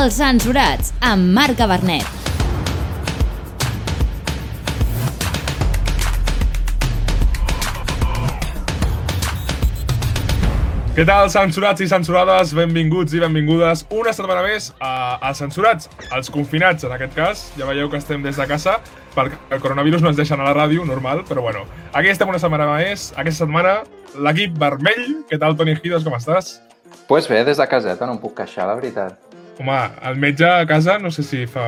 Els censurats, amb Marc Cabernet. Què tal, censurats i censurades? Benvinguts i benvingudes una setmana més a, a Censurats, als confinats en aquest cas. Ja veieu que estem des de casa perquè el coronavirus no ens deixa anar a la ràdio, normal, però bueno. Aquí estem una setmana més. Aquesta setmana l'equip vermell. Què tal, Toni Gidos, com estàs? Pues bé, des de caseta no em puc queixar, la veritat. Home, el metge a casa no sé si fa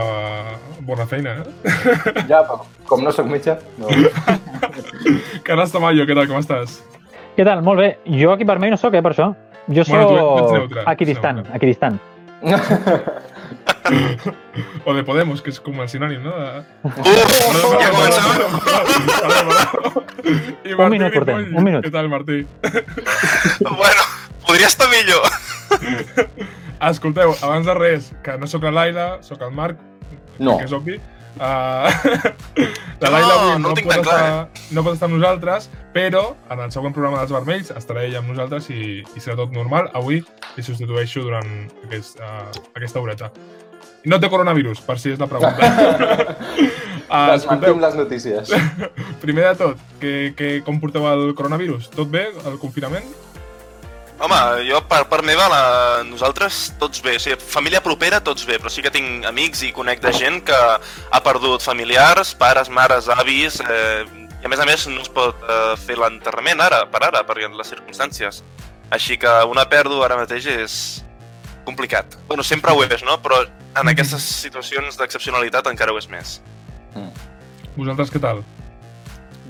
bona feina, eh? Ja, però com no sóc metge, no. Carles Tamayo, què tal, com estàs? Què tal? Molt bé. Jo aquí vermell no sóc, eh, per això. Jo Bueno, neutre, neutre. aquí distant. O de Podemos, que és com el sinònim, no? De... Uf, ja començàvem. I Un minut portem, un minut. Què tal, Martí? Bueno, podria estar millor. Escolteu, abans de res, que no sóc la Laila, sóc el Marc, No. que és obvi. Uh, la No, Laila avui no no, tinc pot tan clar, estar, no pot estar amb nosaltres, però en el següent programa dels Vermells estarà ella amb nosaltres i, i serà tot normal. Avui li substitueixo durant aquest, uh, aquesta horeta. No té coronavirus, per si és la pregunta. uh, Desmentim les notícies. primer de tot, que, que, com porteu el coronavirus? Tot bé, el confinament? Home, jo per part meva, la... nosaltres tots bé. O sigui, família propera, tots bé, però sí que tinc amics i conec de gent que ha perdut familiars, pares, mares, avis... Eh... I a més a més no es pot eh, fer l'enterrament ara, per ara, per les circumstàncies. Així que una pèrdua ara mateix és complicat. Bueno, sempre ho és, no? Però en aquestes situacions d'excepcionalitat encara ho és més. Vosaltres què tal?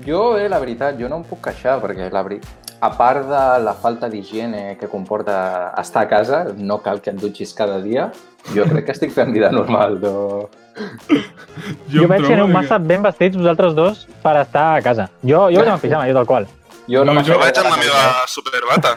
Jo, eh, la veritat, jo no em puc queixar, perquè la veri... a part de la falta d'higiene que comporta estar a casa, no cal que et dutxis cada dia, jo crec que estic fent vida normal. No... Jo, em veig que aneu que- massa ben vestits vosaltres dos per estar a casa. Jo, jo vaig amb pijama, jo tal qual. Jo No, no, jo Jo vaig amb la meva superbata.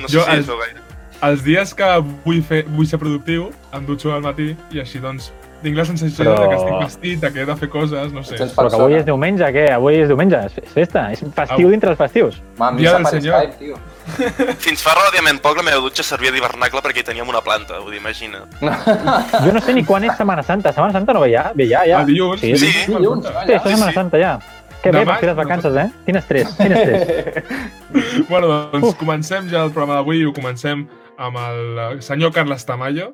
No sé Jo, si el- és gaire. Els dies que vull, fer, vull ser productiu, em dutxo al matí i així, doncs, tinc la sensació Però- de que estic vestit, de que he de fer coses, no sé. Però que avui és diumenge, què? Avui és diumenge, és fe- és festa, és festiu Au. dintre els festius. Ma, Dia missa del per Senyor. Skype, tio. Fins fa relativament poc la meva dutxa servia d'hivernacle perquè hi teníem una planta, vull dir, imagina't. Jo no sé ni quan és Setmana Santa. Setmana Santa no ve ja? Ve ja, ja. El dilluns, Sí, Sí, sí, dilluns, sí, va, això és sí, Setmana sí. Santa ja. Que bé per fer les vacances, eh? Quin estrès, quin estrès. Bueno, doncs comencem ja el programa d'avui i ho comencem amb el senyor Carles Tamayo,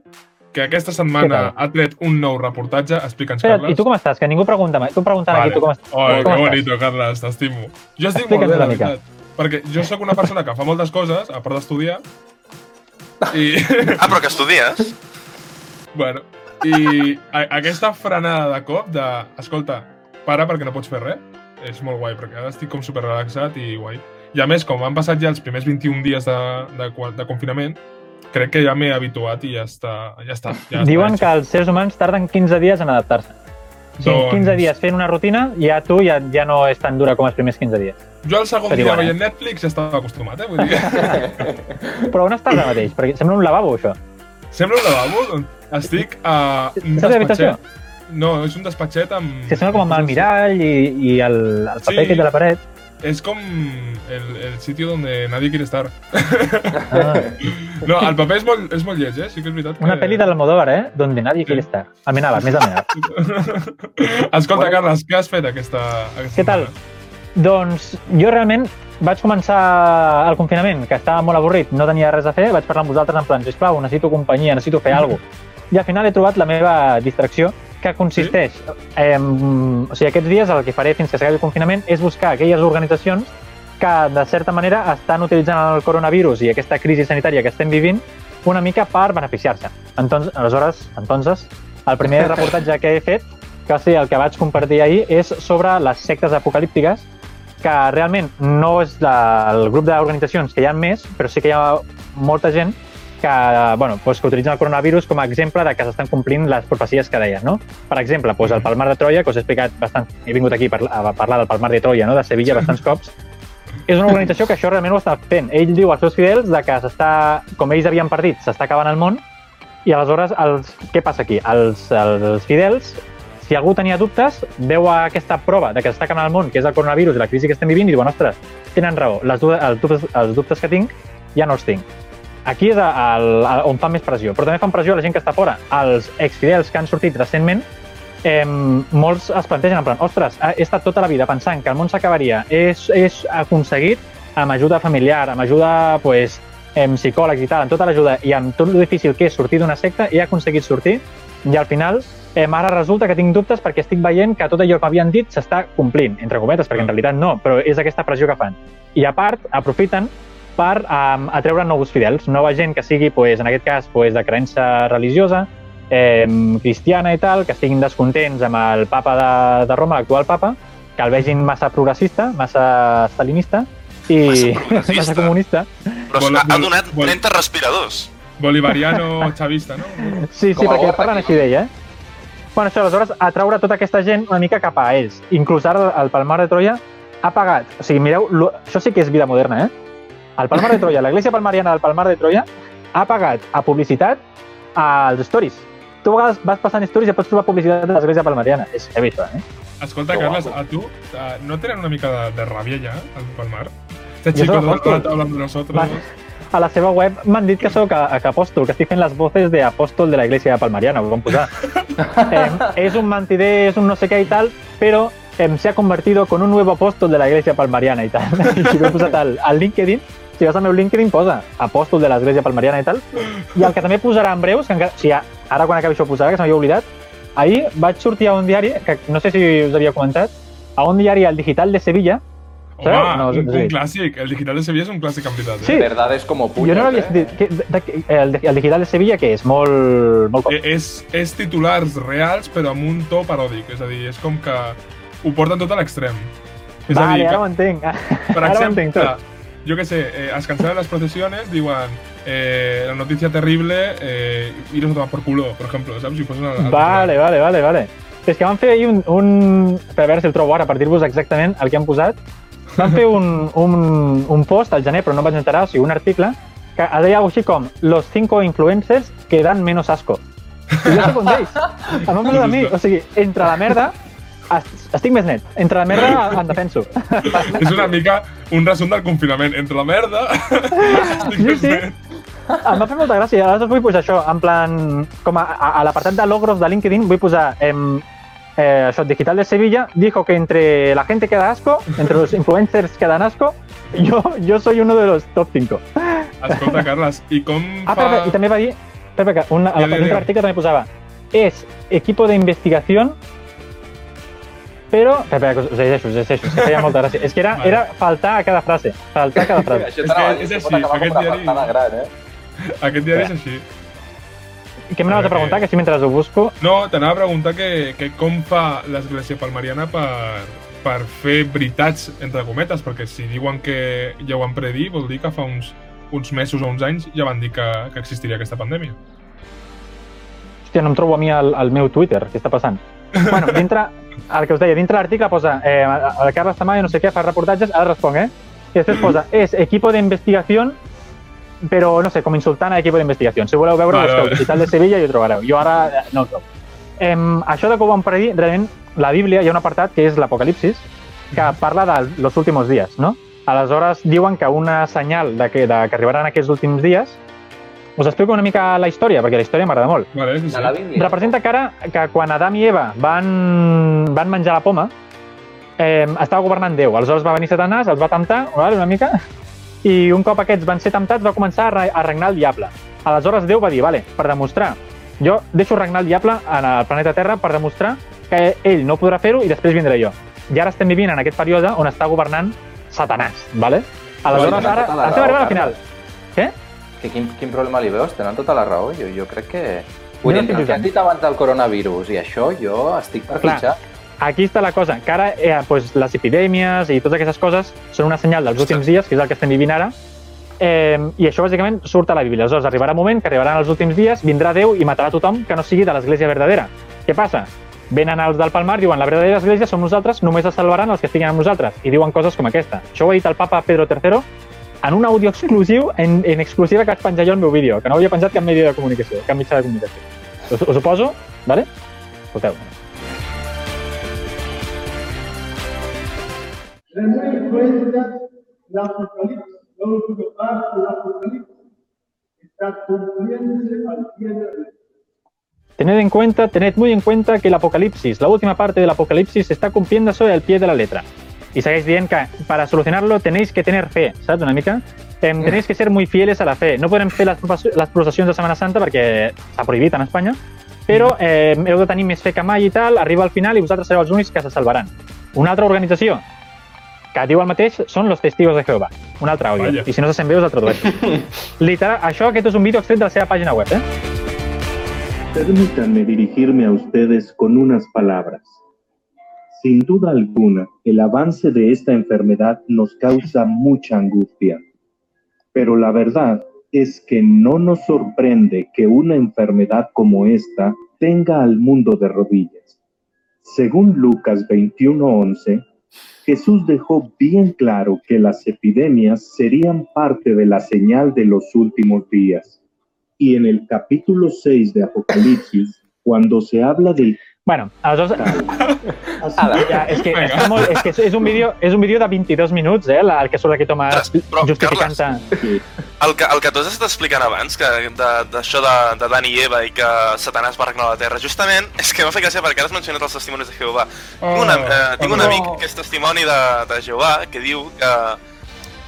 que aquesta setmana ha tret un nou reportatge. Explica'ns, Carles. i tu com estàs? Que ningú pregunta mai. Tu preguntant aquí, tu com estàs? Oh, que com estàs? bonito, Carles, t'estimo. Jo estic molt bé, la veritat. Perquè jo sóc una persona que fa moltes coses, a part d'estudiar, i, Ah, però que estudies? bueno, i a, aquesta frenada de cop de, escolta, para perquè no pots fer res, és molt guai, perquè ara estic com super relaxat i guai. I a més, com han passat ja els primers 21 dies de, de, de confinament, crec que ja m'he habituat i ja està. Ja està ja Diuen està que els seres humans tarden 15 dies en adaptar-se. En Doncs- 15 dies fent una rutina, ja tu ja, ja no és tan dura com els primers 15 dies. Jo el segon que dia diuen, eh? veient Netflix ja estava acostumat, eh? Vull dir, Però on estàs ara mateix? Perquè sembla un lavabo, això. sembla un lavabo, estic a Saps l'habitació? No, és un despatxet amb... Que sembla com amb el mirall i, i el, el paper Sí. aquest de la paret. Es com el, el sitio donde nadie quiere estar. Ah, No, el paper és molt, és molt lleig, eh? Sí que és veritat que... una pel·li de l'Almodóvar, eh? Donde nadie quiere estar. Almenara, més Almenara. Escolta, Carles, què has fet aquesta, aquesta Què tal? setmana? Doncs jo realment vaig començar el confinament, que estava molt avorrit, no tenia res a fer, vaig parlar amb vosaltres en plan, sisplau, necessito companyia, necessito fer alguna cosa. I al final he trobat la meva distracció, que consisteix, eh, o sigui, aquests dies el que faré fins que s'acabi el confinament és buscar aquelles organitzacions que, de certa manera, estan utilitzant el coronavirus i aquesta crisi sanitària que estem vivint una mica per beneficiar-se. Entonces, aleshores, entonces, el primer reportatge que he fet, que va ser el que vaig compartir ahir, és sobre les sectes apocalíptiques, que realment no és la, el grup d'organitzacions que hi ha més, però sí que hi ha molta gent que, bueno, doncs, que utilitzen el coronavirus com a exemple de que s'estan complint les profecies que deien. No? Per exemple, doncs, el Palmar de Troia, que us he explicat bastant, he vingut aquí per, a parlar del Palmar de Troia, no? de Sevilla, bastants cops, és una organització que això realment ho està fent. Ell diu als seus fidels de que s'està, com ells havien perdit, s'està acabant el món, i aleshores, els, què passa aquí? Els, els fidels si algú tenia dubtes, veu aquesta prova de que s'està acabant el món, que és el coronavirus i la crisi que estem vivint, i diuen, ostres, tenen raó, les, els, dubtes, els dubtes que tinc ja no els tinc. Aquí és el, el, on fan més pressió, però també fan pressió a la gent que està fora. Els exfidels que han sortit recentment, eh, molts es plantegen en plan, ostres, he estat tota la vida pensant que el món s'acabaria, és, és aconseguit amb ajuda familiar, amb ajuda pues, amb psicòlegs i tal, amb tota l'ajuda i amb tot lo difícil que és sortir d'una secta, he aconseguit sortir i al final eh, ara resulta que tinc dubtes perquè estic veient que tot allò que m'havien dit s'està complint, entre cometes, perquè en realitat no, però és aquesta pressió que fan. I a part, aprofiten per um, atreure nous fidels, nova gent que sigui, pues, en aquest cas, pues, de creença religiosa, eh, cristiana i tal, que estiguin descontents amb el papa de, de Roma, l'actual papa, que el vegin massa progressista, massa stalinista i Massa massa comunista. Però Vol- ha, donat vol- 30 respiradors. Bolivariano chavista, no? Sí, sí, Com perquè parlen aquí. així d'ell, eh? Bueno, això, aleshores, atraure tota aquesta gent una mica cap a ells. Inclús ara el Palmar de Troia ha pagat... O sigui, mireu, lo, això sí que és vida moderna, eh? El Palmar de Troia, l'Església Palmariana del Palmar de Troia, ha pagat a publicitat als stories. Tu a vegades vas passant stories i pots trobar publicitat de l'Església Palmariana. És heavy, això, eh? Escolta, Que Carles, guapo. a tu, eh, ¿no tenen una mica de, de rabia ya al Palmar? Este chico soy todo el apóstol. rato hablando de nosotros. Va. A la seva web m'han dit que sóc a, que apòstol, que estic fent les voces de apòstol de la Iglesia Palmariana, ho vam posar. eh, és un mentider, és un no sé què i tal, però eh, se ha convertido con un nuevo apóstol de la Iglesia Palmariana i tal. Si ho he posat al, al LinkedIn, si vas al meu LinkedIn posa apòstol de l'Església Palmariana i tal. I el que també posarà en breus, que encara, o sigui, ara quan acabi això ho posarà, que se m'havia oblidat, ahir vaig sortir a un diari, que no sé si us havia comentat, a un diari, al Digital de Sevilla, Home. No, un, sí. un clàssic. El digital de Sevilla és un clàssic en veritat. Sí. Eh? Verdades como puños, jo no l'havia eh? sentit. Que, de, de, el, el Digital de Sevilla, que és molt... molt Eh, És, és titulars reals, però amb un to paròdic. És a dir, és com que ho porten tot a l'extrem. És a Vale, dir, ara que, ho entenc. per ara ho exemple, entenc tot. Jo què sé, eh, es cancelen las procesiones, diuen eh, la noticia terrible, eh, iros a tomar por culo, por ejemplo, saps? Si posen el, el Vale, vale, vale, vale. És que van fer ahir un, un... Per a veure si el trobo ara, per dir-vos exactament el que han posat. Van fer un, un, un post al gener, però no em vaig enterar, o sigui, un article, que deia alguna així com los cinco influencers que dan menos asco. I jo soc un d'ells. Em van posar a mi. O sigui, entre la merda, estic més net. Entre la merda em defenso. És una mica un resum del confinament. Entre la merda... estic Sí, més sí. net. Em va fer molta gràcia. Aleshores vull posar això, en plan... Com a, a, a l'apartat de logros de LinkedIn vull posar... Em, eh, això, Digital de Sevilla dijo que entre la gente que da asco, entre los influencers que dan asco, yo, yo soy uno de los top 5. Escolta, Carles, i com Ah, fa... però, i també va dir... Espera, una, a la digue'm. l'article també posava és equipo de investigación però... Espera, espera, us llegeixo, us llegeixo, que feia molta gràcia. És que era, Vale. era faltar a cada frase, faltar a cada frase. Això És a que és així, aquest diari- gran, eh? Aquest diari és així. Què m'anaves a Eh, preguntar? Que si mentre ho busco... No, t'anava a preguntar que, que com fa l'Església Palmariana per, per fer veritats, entre cometes, perquè si diuen que ja ho van predir, vol dir que fa uns, uns mesos o uns anys ja van dir que, que existiria aquesta pandèmia. Hòstia, no em trobo a mi al, al meu Twitter, què està passant? bueno, dintre, el que us deia, dintre l'article posa eh, el Carles Tamayo no sé què, fa reportatges, ara responc, eh? I després posa, és equipo de investigación, però, no sé, com insultant a equipo de investigación. Si voleu veure, Vale, busqueu. Digital de Sevilla i ho trobareu. Jo ara eh, no ho trobo. Em, això de que ho vam predir, realment, la Bíblia hi ha un apartat que és l'Apocalipsis, que parla de los últimos días, no? Aleshores, diuen que una senyal de que, de que arribaran aquests últims dies us explico una mica la història, perquè la història m'agrada molt. Vale, sí, sí. Bíblia. Representa que ara, que quan Adam i Eva van, van menjar la poma, eh, estava governant Déu. Aleshores va venir Satanàs, els va temptar vale, una mica, i un cop aquests van ser temptats va començar a, re- a regnar el diable. Aleshores Déu va dir, vale, per demostrar, jo deixo regnar el diable en el planeta Terra per demostrar que ell no podrà fer-ho i després vindré jo. I ara estem vivint en aquest període on està governant Satanàs, vale? Aleshores, ara tota estem arribant al final. Que quin, quin problema li veus? Tenen tota la raó. Jo, jo crec que... Vull dir, el que has dit abans del coronavirus i això, jo estic per Clar. fitxar. Aquí està la cosa, que ara eh, pues, les epidèmies i totes aquestes coses són una senyal dels últims dies, que és el que estem vivint ara, eh, i això bàsicament surt a la Bíblia. Aleshores arribarà un moment que arribaran els últims dies, vindrà Déu i matarà tothom que no sigui de l'església verdadera. Què passa? Venen els del Palmar, diuen la verdadera església som nosaltres, només es salvaran els que estiguin amb nosaltres, i diuen coses com aquesta. Això ho ha dit el papa Pedro III en un àudio exclusiu, en, en exclusiva que vaig penjar jo al meu vídeo, que no havia penjat cap medi de comunicació, cap mitjà de comunicació. Us, us ho poso, vale? Escolteu. La Apocalipsis. Tened en cuenta, tened muy en cuenta que el apocalipsis, la última parte del apocalipsis, se está cumpliendo sobre el pie de la letra. Y sabéis bien que para solucionarlo tenéis que tener fe, ¿sabes? Una mica. Em, tenéis que ser muy fieles a la fe. No podem fer les, les processions de Setmana Santa perquè s'ha prohibit en Espanya, però eh, heu de tenir més fe que mai i tal, arriba al final i vosaltres sereu els únics que se salvaran. Una altra organització que diu el mateix són los testigos de Jehovà. Un altre àudio. I si no se sent bé us el tradueixo. Literal, això, aquest és un vídeo extret de la seva pàgina web, eh? Permítanme dirigirme a ustedes con unas palabras. Sin duda alguna, el avance de esta enfermedad nos causa mucha angustia. Pero la verdad es que no nos sorprende que una enfermedad como esta tenga al mundo de rodillas. Según Lucas 21:11, Jesús dejó bien claro que las epidemias serían parte de la señal de los últimos días. Y en el capítulo 6 de Apocalipsis, cuando se habla del Bueno, aleshores, Ala. Ja, és que, Vinga. està molt, és, que és, un vídeo, és un vídeo de 22 minuts, eh, la- el que surt aquí Tomàs justificant-te. El que, el que tu has estat explicant abans, que de- d'això de, de Dani i Eva i que Satanàs va regnar la Terra, justament és que m'ha fet gràcia perquè ara has mencionat els testimonis de Jehovà. tinc un, am- eh, tinc un oh. amic que és testimoni de, de Jehovà que diu que...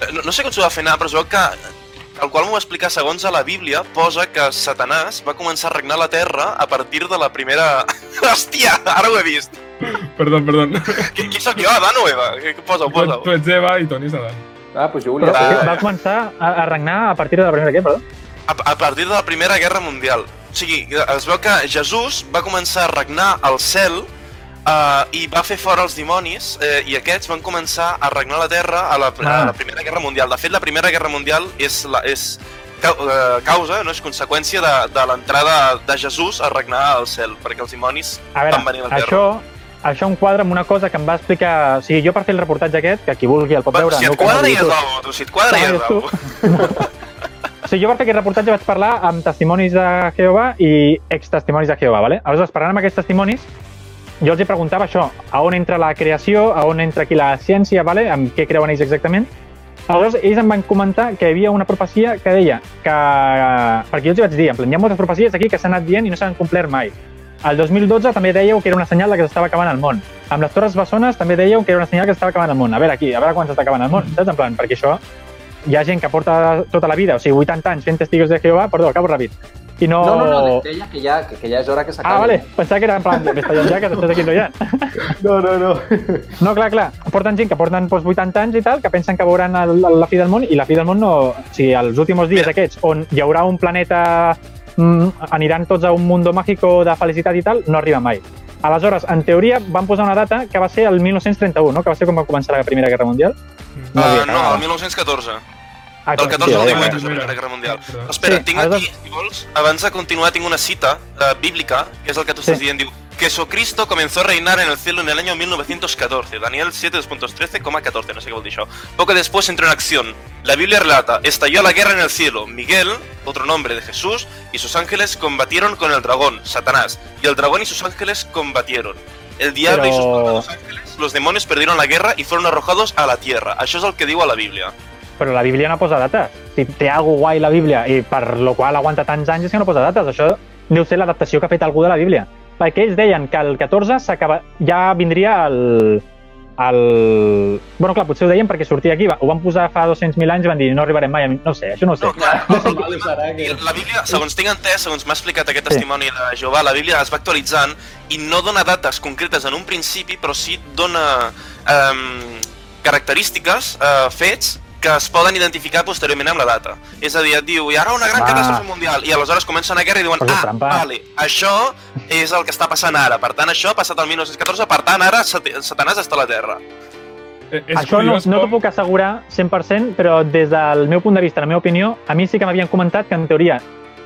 eh, No, no sé com s'ho va fer anar, però es veu que el qual m'ho va explicar segons a la Bíblia, posa que Satanàs va començar a regnar la Terra a partir de la primera... Hòstia, ara ho he vist. Perdó, perdó. Qui, qui sóc jo, Adán o Eva? Posa-ho, Tu, posa-ho. tu ets Eva i Toni és Adam. Ah, doncs jo Però volia Ah, saber. va començar a, a regnar a partir de la primera què, perdó? a, a partir de la Primera Guerra Mundial. O sigui, es veu que Jesús va començar a regnar al cel uh, i va fer fora els dimonis eh, i aquests van començar a regnar la Terra a la, Ah. a la Primera Guerra Mundial. De fet, la Primera Guerra Mundial és, la, és eh, causa, no és conseqüència de, de l'entrada de Jesús a regnar al cel, perquè els dimonis A veure, van venir a la Terra. això, això em quadra amb una cosa que em va explicar... O sigui, jo per fer el reportatge aquest, que qui vulgui el pot veure... si et canal quadra ja és d'algú, tu, si et quadra ja és d'algú. O sigui, jo per fer aquest reportatge vaig parlar amb testimonis de Jehovà i ex-testimonis de Jehovà, ¿vale? Aleshores, parlant amb aquests testimonis, jo els hi preguntava això, a on entra la creació, a on entra aquí la ciència, ¿vale? amb què creuen ells exactament. Aleshores, ells em van comentar que hi havia una profecia que deia que... Perquè jo els vaig dir, en plan, hi ha moltes profecies aquí que s'han anat dient i no s'han complert mai. El 2012 també dèieu que era una senyal que s'estava acabant el món. Amb les Torres Bessones també dèieu que era una senyal que s'estava acabant el món. A veure aquí, a veure quan s'està acabant el món, saps? En plan, perquè això hi ha gent que porta tota la vida, o sigui, 80 anys fent testigos de Jehovà, perdó, acabo ràpid. I no... No, no, no, deia que ja, que, que ja és hora que s'acabi. Ah, vale, pensava que era en plan, m'està tallant ja, que després aquí no hi ha. No, no, no. No, clar, clar, porten gent que porten doncs, 80 anys i tal, que pensen que veuran el, la fi del món, i la fi del món no... O sigui, els últims dies aquests, on hi haurà un planeta... Mm, aniran tots a un mundo mágico de felicitat i tal, no arriba mai. Aleshores, en teoria, van posar una data que va ser el 1931, no? que va ser quan va començar la Primera Guerra Mundial. Uh, havia no, acabat. el 1914. Ah, Del clar, 14 al sí, 18 vale. és la Primera Guerra Mundial. Però espera, Sí, tinc aleshores- aquí, si vols, abans de continuar, tinc una cita uh, bíblica, que és el que tu estàs Sí. dient, diu Jesucristo comenzó a reinar en el cielo en el año 1914. Daniel 7.13,14, no sé qué dir això. Poco después entró en acción. La Biblia relata, estalló la guerra en el cielo. Miguel, otro nombre de Jesús, y sus ángeles combatieron con el dragón, Satanás. Y el dragón y sus ángeles combatieron. El diablo y sus malvados ángeles, los demonios perdieron la guerra y fueron arrojados a la tierra. Això és el que diu a la Bíblia. Però la Bíblia no posa dates. Si té algo guai la Bíblia i per lo qual aguanta tants anys és que no posa dates. Això deu ser l'adaptació que ha fet algú de la Bíblia. Perquè ells deien que el 14 s'acaba... ja vindria el... el... Bueno, clar, potser ho deien perquè sortia aquí. Va- Ho van posar fa 200.000 anys i van dir no arribarem mai. No sé, això no ho sé. No, clar, Malo serà que... la Bíblia, segons tinc entès, segons m'ha explicat aquest testimoni de Jehovà, la Bíblia es va actualitzant i no dona dates concretes en un principi, però sí dona um, característiques, uh, fets, que es poden identificar posteriorment amb la data. És a dir, et diu, hi haurà una gran Ah. catàstrofe mundial, i aleshores comença una guerra i diuen, ah, trampa. vale, això és el que està passant ara. Per tant, això ha passat el 1914, per tant, ara Sat- Satanàs està a la Terra. Eh, És Això no, no t'ho puc assegurar 100%, però des del meu punt de vista, la meva opinió, a mi sí que m'havien comentat que en teoria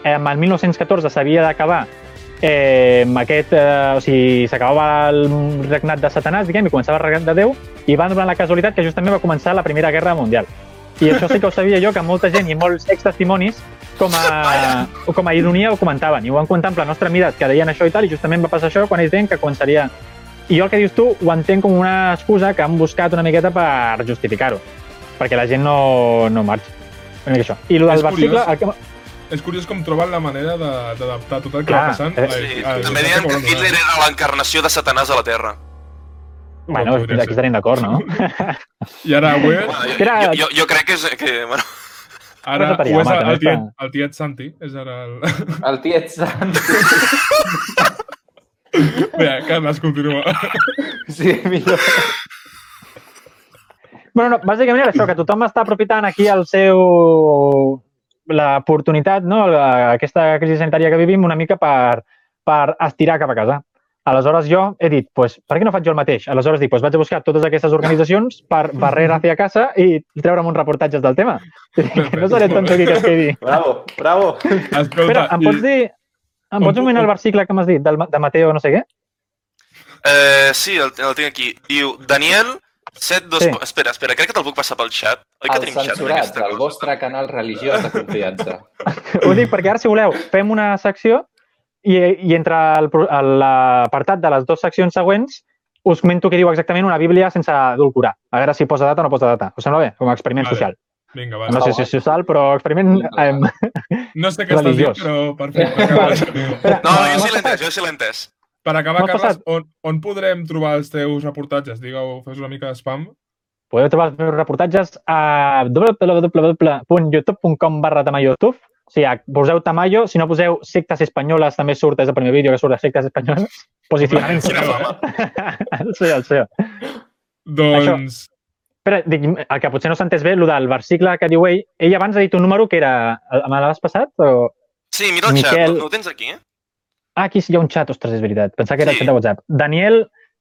eh, amb el 1914 s'havia d'acabar eh, aquest, eh, o sigui, s'acabava el regnat de Satanàs, diguem, i començava el regnat de Déu, i van donar la casualitat que justament va començar la Primera Guerra Mundial. I això sí que ho sabia jo, que molta gent i molts ex-testimonis com a, o com a ironia ho comentaven, i ho van comentar en plan, nostre, mira, que deien això i tal, i justament va passar això quan ells deien que començaria i jo el que dius tu ho entenc com una excusa que han buscat una miqueta per justificar-ho, perquè la gent no, no marxa. Una mica això. I el del És versicle... curiós. El que... és curiós com troben la manera de- d'adaptar tot el que Clar, va passant. eh, Sí, a- a- també a- deien que a- Hitler era l'encarnació de Satanàs a la Terra. Bueno, podria aquí ser. estaríem d'acord, no? I ara ho és, Bueno, jo, Era- jo, jo, jo crec que és... Que, bueno, ara ho és el, el, tiet, el tiet Santi. És ara el... El tiet Sant. Bé, Carles, continua. Sí, millor. Bueno, no, bàsicament era això, que tothom està aprofitant aquí el seu l'oportunitat, no? Aquesta crisi sanitària que vivim una mica per, per estirar cap a casa. Aleshores jo he dit, pues, per què no faig jo el mateix? Aleshores dic, pues, vaig a buscar totes aquestes organitzacions per barrer hacia casa i treure'm uns reportatges del tema. Que no seré tonto aquí que es quedi. Bravo, bravo. Escolta, Espera, em pots dir... Em pots dominar el versicle que m'has dit, del, de Mateo no sé què? eh, sí, el, el tinc aquí. Diu, Daniel, 7, 2... Sí. Espera, espera, crec que te'l puc passar pel xat. Oi que Els tenim xat? en censurats, aquesta el vostre canal religiós de confiança. Ho dic perquè ara, si voleu, fem una secció i, i entre l'apartat de les dues seccions següents us comento què diu exactament una bíblia sense adulcorar. A veure si posa data o no posa data. Us sembla bé? Com a experiment Vale. social. Vinga, va. No sé si és social, però experiment... Eh, No sé què estàs dient, però perfecte. Vale. No, jo sí l'he entès, jo sí l'he entès. Per acabar, Carles, passat- on, on podrem trobar els teus reportatges? Digueu, fes una mica de spam. Podeu trobar els meus reportatges a www.youtube.com barra tamayotuf. O sigui, poseu Tamayo, si no poseu sectes espanyoles, també surt, és el primer vídeo que surt de sectes espanyoles. Posicionament. Quina fama. el sé, el sé. Doncs... Espera, dic, el que potser no s'ha entès bé, el del versicle que diu ell, ell abans ha dit un número que era... Me l'has passat? O... Sí, mira el xat, Miquel. no, no ho tens aquí? eh? Ah, aquí sí hi ha un xat, ostres, és veritat. Pensava que era Sí. el xat de WhatsApp. Daniel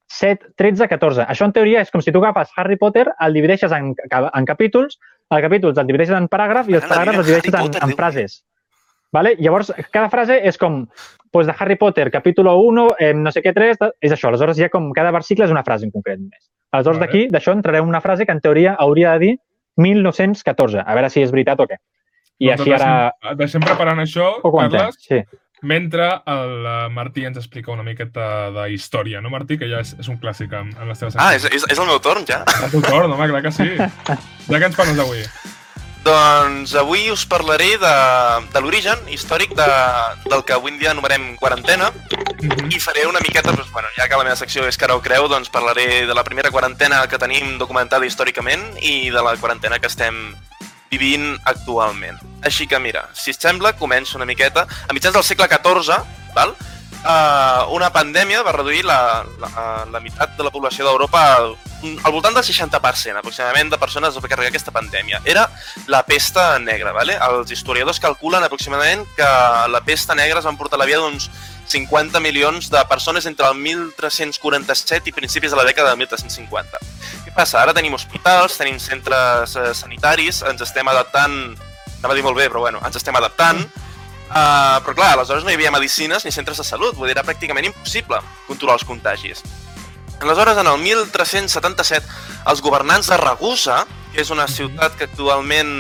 7, 13, 14. Això en teoria és com si tu agafes Harry Potter, el divideixes en, en capítols, els capítols els divideixes en paràgraf i els paràgrafs els Harry en, en frases. Vale? Llavors, cada frase és com pues, de Harry Potter, capítol 1, eh, no sé què 3, és això. Aleshores, ha com cada versicle és una frase en concret només. Aleshores, Vale. d'aquí, d'això, entrarem una frase que en teoria hauria de dir 1914. A veure si és veritat o què. I doncs així ara Deixem, deixem preparant això. Carles, Sí. Mentre el eh, Martí ens explica una miqueta de història, no, Martí? Que ja és, és un clàssic en, en les teves Ah, és, és, és el meu torn, ja? És el torn, home, clar que sí. Ja que ens parles avui? Doncs avui us parlaré de, de l'origen històric de, del que avui en dia anomenem quarantena Mhm. i faré una miqueta, doncs, bueno, ja que la meva secció és cara o creu, doncs parlaré de la primera quarantena que tenim documentada històricament i de la quarantena que estem vivint actualment. Així que mira, si et sembla, començo una miqueta. A mitjans del segle XIV, val? Uh, una pandèmia va reduir la, la, la meitat de la població d'Europa al, al voltant del 60% aproximadament de persones es va carregar aquesta pandèmia. Era la pesta negra. Vale? Els historiadors calculen aproximadament que la pesta negra es van portar la vida d'uns 50 milions de persones entre el 1347 i principis de la dècada de 1350. Què passa? Ara tenim hospitals, tenim centres eh, sanitaris, ens estem adaptant, anava a dir molt bé, però bueno, ens estem adaptant, uh, però clar, aleshores no hi havia medicines ni centres de salut, vull dir, era pràcticament impossible controlar els contagis. Aleshores, en el 1377, els governants de Ragusa, que és una ciutat que actualment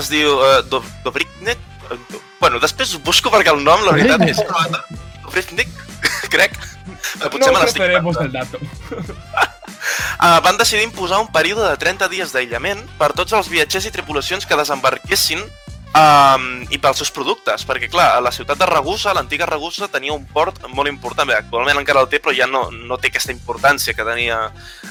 es diu uh, Dobriknek, eh, bueno, després ho busco perquè el nom, la veritat, és croata. Dobriknek, crec. Potser no me l'estic inventant. el dato. Uh, van decidir imposar un període de 30 dies d'aïllament per tots els viatgers i tripulacions que desembarquessin um, i pels seus productes, perquè clar, a la ciutat de Ragusa, l'antiga Ragusa, tenia un port molt important, bé, actualment encara el té, però ja no, no té aquesta importància que tenia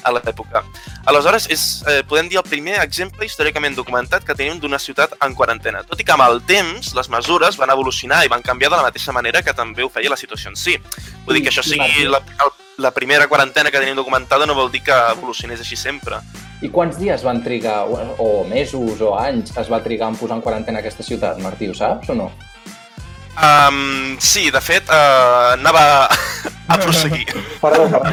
a l'època. Aleshores, és, eh, podem dir, el primer exemple històricament documentat que tenim d'una ciutat en quarantena, tot i que amb el temps les mesures van evolucionar i van canviar de la mateixa manera que també ho feia la situació en si. Vull dir que això sigui la, el- la primera quarantena que tenim documentada no vol dir que evolucionés així sempre. I quants dies van trigar, o, o mesos o anys, es va trigar en posar en quarantena aquesta ciutat, Martí, ho saps o no? Um, sí, de fet, uh, anava a prosseguir. Perdó, perdó.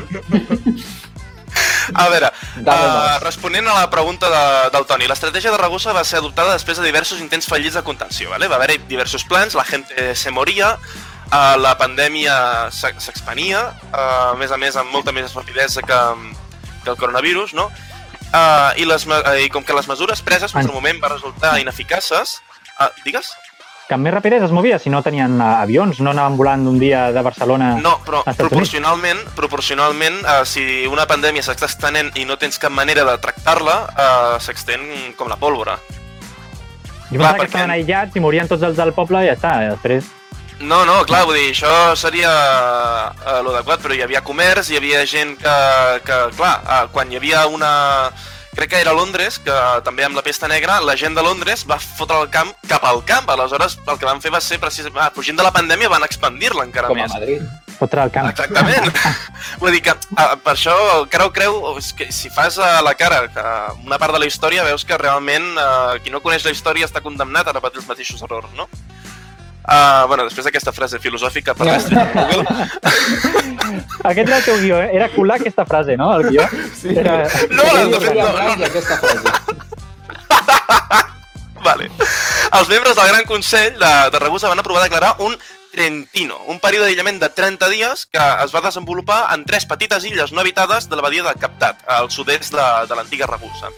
A veure, uh, responent a la pregunta de, del Toni, l'estratègia de Ragusa va ser adoptada després de diversos intents fallits de contenció. Vale? Va haver-hi diversos plans, la gent se moria, uh, la pandèmia s'ex- s'expania, uh, a més a més amb molta més rapidesa que, que el coronavirus, no? Uh, i, les, uh, I com que les mesures preses Ai. al moment van resultar ineficaces... Uh, digues? Que amb més rapidesa es movia, si no tenien eh, avions, no anaven volant d'un dia de Barcelona... No, però Units. proporcionalment, proporcionalment eh, si una pandèmia s'està estenent i no tens cap manera de tractar-la, eh, s'extén com la pólvora. Jo pensava que estaven aïllats i morien tots els del poble i ja està. I després... No, no, clar, vull dir, això seria uh, l'adequat, però hi havia comerç, hi havia gent que, que clar, uh, quan hi havia una... Crec que era a Londres, que també amb la pesta negra, la gent de Londres va fotre el camp cap al camp. Aleshores, el que van fer va ser, precisament, ah, fugint de la pandèmia, van expandir-la encara Com a més. Madrid. Fotre el camp. Exactament. Vull dir que uh, per això creu creu és que si fas a la cara que una part de la història veus que realment uh, qui no coneix la història està condemnat a repetir els mateixos errors, no? Uh, bueno, després d'aquesta frase filosòfica per l'estrella Google, Aquest era el teu guió, eh? Era colar aquesta frase, no? El guió. Sí. Era... No, de fet, no, no, no. aquesta frase. vale. els membres del Gran Consell de, de Ragusa van aprovar declarar un Trentino, un període d'aïllament de 30 dies que es va desenvolupar en tres petites illes no habitades de la badia de Captat, al sud-est de, de l'antiga Ragusa.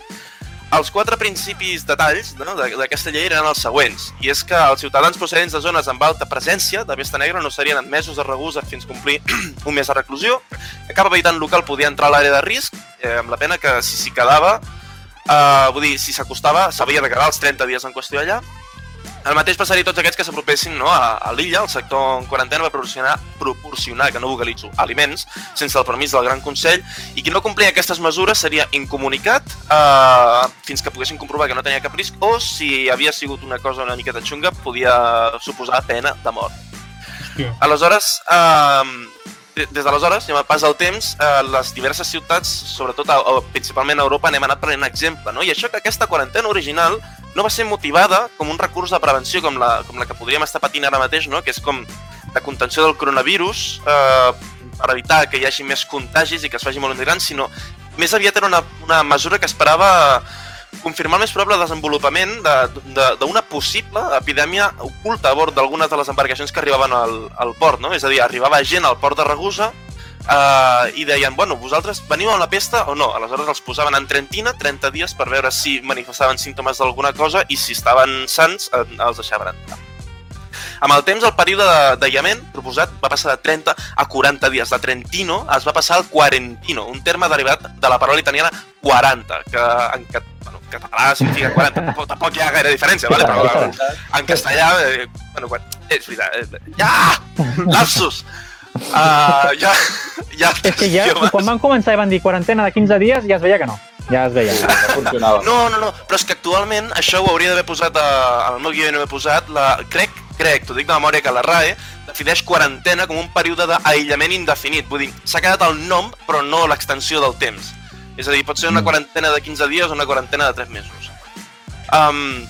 Els quatre principis detalls no, d'aquesta llei eren els següents, i és que els ciutadans procedents de zones amb alta presència de pesta negra no serien admesos a Ragusa fins complir un mes de reclusió, que cap habitant local podia entrar a l'àrea de risc, eh, amb la pena que si s'hi quedava, eh, vull dir, si s'acostava, s'havia de quedar els 30 dies en qüestió allà, el mateix passaria a tots aquests que s'apropessin no, a, a l'illa, el sector en quarantena va proporcionar, proporcionar, que no vocalitzo, aliments sense el permís del Gran Consell i qui no complia aquestes mesures seria incomunicat eh, fins que poguessin comprovar que no tenia cap risc o si havia sigut una cosa una miqueta xunga podia suposar pena de mort. Hòstia. Aleshores, eh, des d'aleshores, amb el pas del temps, eh, les diverses ciutats, sobretot a, principalment a Europa, n'hem anat prenent exemple, no? I això que aquesta quarantena original no va ser motivada com un recurs de prevenció com la, com la que podríem estar patint ara mateix, no? que és com de contenció del coronavirus eh, per evitar que hi hagi més contagis i que es faci molt més gran, sinó més aviat era una, una mesura que esperava confirmar el més probable desenvolupament de- de- d'una possible epidèmia oculta a bord d'algunes de les embarcacions que arribaven al, al port, no? És a dir, arribava gent al port de Ragusa eh, i deien, bueno, vosaltres veniu amb la pesta o no? Aleshores els posaven en Trentina 30 dies per veure si manifestaven símptomes d'alguna cosa i si estaven sants eh, els deixaven entrar. Amb el temps, el període de- d'aïllament proposat va passar de 30 a 40 dies. De Trentino es va passar al quarentino, un terme derivat de la paraula italiana 40, que en, bueno, en català significa 40. Tampoc, tampoc hi ha gaire diferència, vale? però en castellà... Eh, bueno, quan, és veritat. Eh, ja! Lapsus! Uh, ja, ja, És que ja, idiomes. quan van començar i van dir quarantena de 15 dies, ja es veia que no. Ja es veia. No funcionava. No, no, no, però és que actualment això ho hauria d'haver posat a, al meu guió no he posat, la, crec, crec, t'ho dic de memòria, que la RAE defineix quarantena com un període d'aïllament indefinit. Vull dir, s'ha quedat el nom, però no l'extensió del temps. És a dir, pot ser una Mm. quarantena de 15 dies o una quarantena de 3 mesos. Um,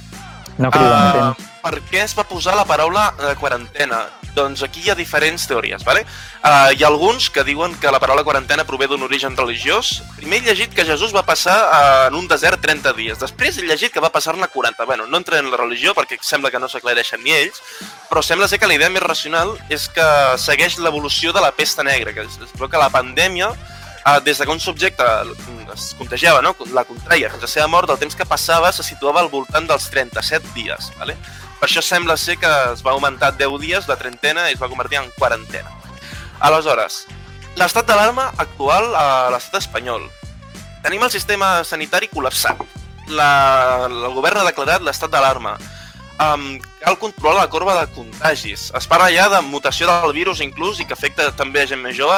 No criden uh... Per què es va posar la paraula eh, quarantena? Doncs aquí hi ha diferents teories, ¿vale? Uh, hi ha alguns que diuen que la paraula quarantena prové d'un origen religiós. Primer he llegit que Jesús va passar uh, en un desert 30 dies. Després he llegit que va passar-ne 40. Bueno, no entraré en la religió perquè sembla que no s'aclareixen ni ells, però sembla ser que la idea més racional és que segueix l'evolució de la pesta negra, que es veu que la pandèmia Uh, des de que un subjecte es contagiava, no? la contraia fins a la seva mort, el temps que passava se situava al voltant dels 37 dies. Vale? Per això sembla ser que es va augmentar 10 dies la trentena i es va convertir en quarantena. Aleshores, l'estat d'alarma actual a l'estat espanyol. Tenim el sistema sanitari col·lapsat. La, el govern ha declarat l'estat d'alarma. Um, cal controlar la corba de contagis. Es parla ja de mutació del virus inclús i que afecta també a gent més jove.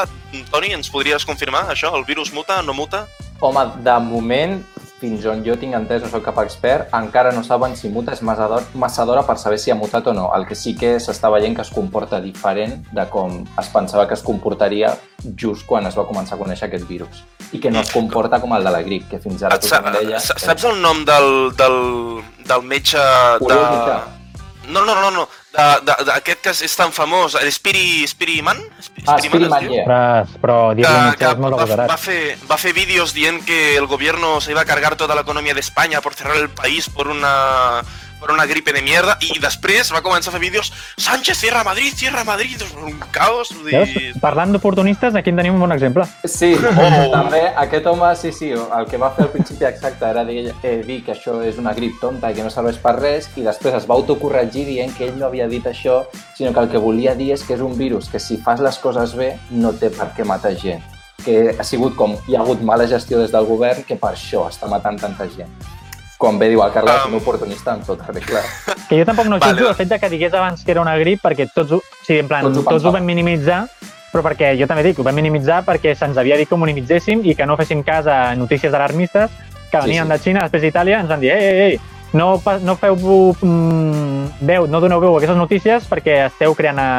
Toni, ens podries confirmar això? El virus muta, no muta? Home, de moment, fins on jo tinc entès, no soc cap expert, encara no saben si muta és massa d'hora- per saber si ha mutat o no. El que sí que s'està veient que es comporta diferent de com es pensava que es comportaria just quan es va començar a conèixer aquest virus. I que no es comporta com el de la grip, que fins ara tothom deia... sa- saps el nom del, del, del metge de... No, no, no, no. D'aquest que és tan famós, l'Spiri... Spiriman? Spi- Ah, Spiriman, diu? yeah. Ostres, però dir-li que, que és molt va, va, fer, va fer vídeos dient que el gobierno se iba a cargar toda la economía de España por cerrar el país por una por una gripe de mierda i després va començar a fer vídeos Sánchez cierra Madrid, cierra Madrid, un caos vull Veus? Parlant d'oportunistes, aquí en tenim un bon exemple. Sí, Oh. també aquest home, sí, sí, el que va fer al principi exacte era dir, eh, dir que això és una grip tonta i que no serveix per res i després es va autocorregir dient que ell no havia dit això, sinó que el que volia dir és que és un virus que si fas les coses bé no té per què matar gent que ha sigut com hi ha hagut mala gestió des del govern que per això està matant tanta gent. Com bé diu el Carles, Um. un oportunista en tot arreglar. Que jo tampoc no Vale, jutjo el fet de que digués abans que era una grip perquè tots ho, o sigui, en plan, Tots ho tots, ho vam minimitzar, però perquè jo també dic, ho vam minimitzar perquè se'ns havia dit que ho minimitzéssim i que no féssim cas a notícies alarmistes que Sí, venien sí. de Xina, després d'Itàlia, ens van dir, ei, ei, ei, no, no feu mm, veu, no doneu veu a aquestes notícies perquè esteu creant a,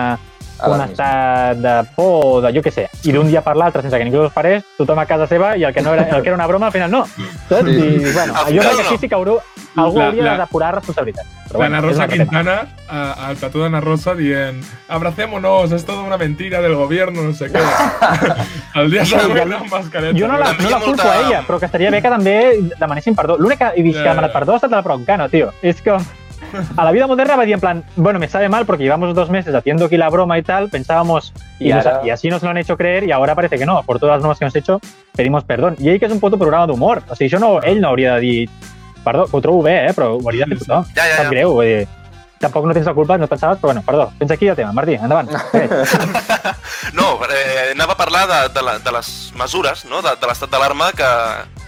un Alarmisme. estat de por o de jo què sé. I d'un dia per l'altre, sense que ningú es parés, tothom a casa seva i el que, no era, el que era una broma al final no. Saps? Sí. I, bueno, Al jo crec que aquí sí que haurà, algú La- hauria la- de depurar responsabilitats. Però La bueno, Ana és Rosa. Quintana, a- al tatu de Ana Rosa, dient abracémonos, es toda una mentira del gobierno, no sé què. el dia següent amb mascareta. Jo no la, no la culpo molta- a ella, però que estaria bé que també demanessin perdó. L'únic que he vist que ha demanat perdó ha estat la Broncano, tio. És que a la vida moderna va dir en plan, bueno, me sabe mal porque llevamos dos meses haciendo aquí la broma y tal, pensábamos, y, Y nos- ahora- y así nos lo han hecho creer y ahora parece que no. Por todas las bromas que hemos hecho, pedimos perdón. I ell que és un puto programa d'humor. O sigui, això no, ell no hauria de dir perdó, que ho trobo bé, eh, però ho hauria de fer tothom. Ja, ja, Sap ja. greu, vull dir, tampoc no tens la culpa, no et pensaves, però bueno, perdó. Tens aquí el tema, Martí, endavant. Eh, No, eh, anava a parlar de, de, la, de les mesures no? de, de l'estat d'alarma que,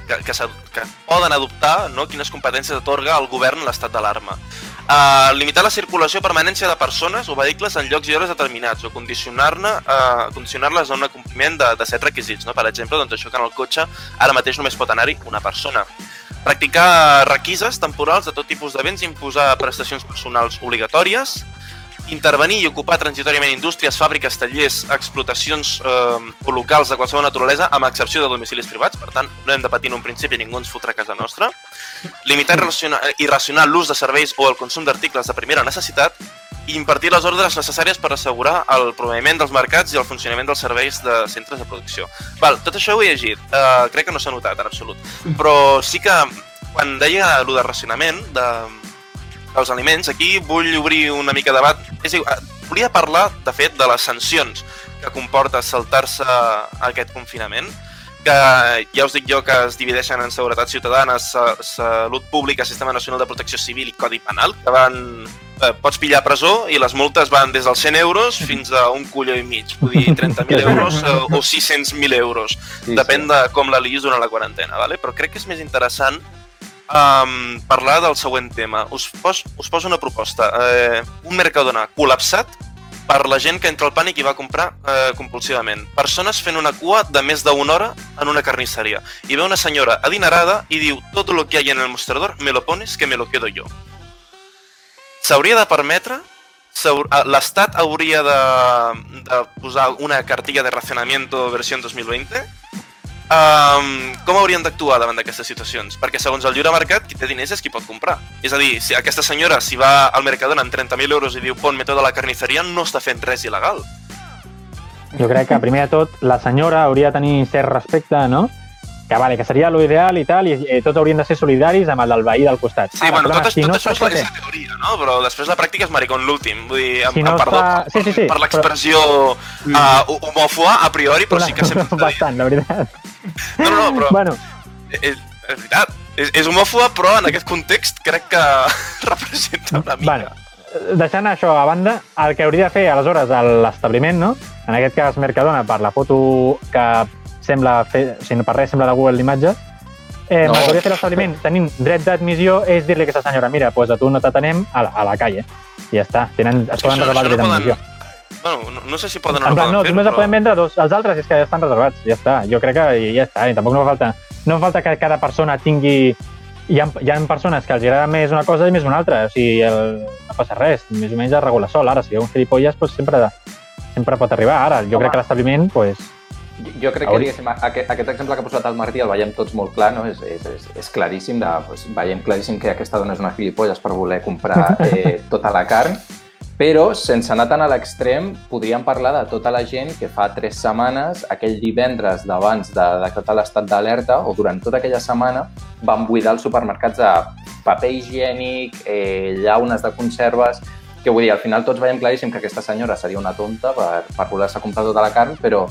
que, que, que poden adoptar, no? quines competències atorga el govern l'estat d'alarma. Uh, limitar la circulació o permanència de persones o vehicles en llocs i hores determinats o condicionar-ne uh, condicionar-les a un acompliment de, de set requisits. No? Per exemple, doncs això que en el cotxe ara mateix només pot anar-hi una persona. Practicar requises temporals de tot tipus de béns i imposar prestacions personals obligatòries, intervenir i ocupar transitoriament indústries, fàbriques, tallers, explotacions eh, locals de qualsevol naturalesa, amb excepció de domicilis privats, per tant, no hem de patir en un principi ningú ens fotrà a casa nostra, limitar racionar, i racionar l'ús de serveis o el consum d'articles de primera necessitat i impartir les ordres necessàries per assegurar el proveïment dels mercats i el funcionament dels serveis de centres de producció. Val, tot això ho he llegit, uh, crec que no s'ha notat en absolut, però sí que quan deia allò de racionament, de, dels aliments, aquí vull obrir una mica de debat. És igual, volia parlar, de fet, de les sancions que comporta saltar-se aquest confinament, que ja us dic jo que es divideixen en seguretat ciutadana, sa salut pública, sistema nacional de protecció civil i codi penal, que van... Eh, pots pillar a presó i les multes van des dels 100 euros fins a un colló i mig, vull dir 30.000 euros eh, o 600.000 euros. Sí, Depèn de com la liis durant la quarantena, vale? però crec que és més interessant um, parlar del següent tema. Us, pos, us poso una proposta. Eh, un Mercadona col·lapsat per la gent que entra al pànic i va comprar eh, compulsivament. Persones fent una cua de més d'una hora en una carnisseria. I ve una senyora adinerada i diu tot lo que hay en el mostrador me lo pones que me lo quedo yo. S'hauria de permetre ah, l'Estat hauria de, de posar una cartilla de racionamiento versió 2020 Um, com haurien d'actuar davant d'aquestes situacions? Perquè segons el lliure mercat, qui té diners és qui pot comprar. És a dir, si aquesta senyora, si va al Mercadona amb 30.000 euros i diu ponme tota la carnisseria, no està fent res il·legal. Jo crec que, primer de tot, la senyora hauria de tenir cert respecte, no? Que, vale, que seria lo ideal i tal, i eh, tots haurien de ser solidaris amb el del veí del costat. Sí, bueno, perdona, tot, si tot no això és la, pot és la teoria, no? Però després la pràctica és maricón l'últim. Vull dir, amb, Si no perdó, està- sí, sí, sí, per però- l'expressió uh, homòfoba a priori, però sí que sempre. Bastant, la veritat. No, no, no, però Bueno, és, és veritat. És, és homòfoba, però en aquest context crec que representa una mica. bueno, deixant això a banda, el que hauria de fer aleshores l'establiment, no? en aquest cas Mercadona, per la foto que sembla fer, si no per res sembla de Google d'imatges, eh, No. no. el que hauria de fer l'establiment, tenint dret d'admissió, és dir-li a aquesta senyora, mira, pues a tu no t'atenem a, la, a la calle. I ja està, tenen, es poden reservar el dret d'admissió. poden- Bueno, no, no sé si poden o En no plan, poden no, fer només el poden vendre dos, els altres és que ja estan reservats, ja està. Jo crec que i ja està, i tampoc no fa falta, no fa falta que cada persona tingui... Hi ha, hi ha persones que els agrada més una cosa i més una altra, o sigui, el, no passa res, més o menys es regula sol. Ara, si hi ha un gilipolles, doncs sempre, sempre pot arribar. Ara, jo Home. crec que l'establiment, doncs, Jo crec que, diguéssim, aquest, aquest exemple que ha posat el Martí el veiem tots molt clar, no? és, és, és, és claríssim, de, doncs, veiem claríssim que aquesta dona és una gilipolles per voler comprar eh, tota la carn, però sense anar tan a l'extrem podríem parlar de tota la gent que fa tres setmanes, aquell divendres d'abans de decretar l'estat d'alerta o durant tota aquella setmana van buidar els supermercats de paper higiènic, eh, llaunes de conserves, que vull dir, al final tots veiem claríssim que aquesta senyora seria una tonta per, per voler-se comprar tota la carn, però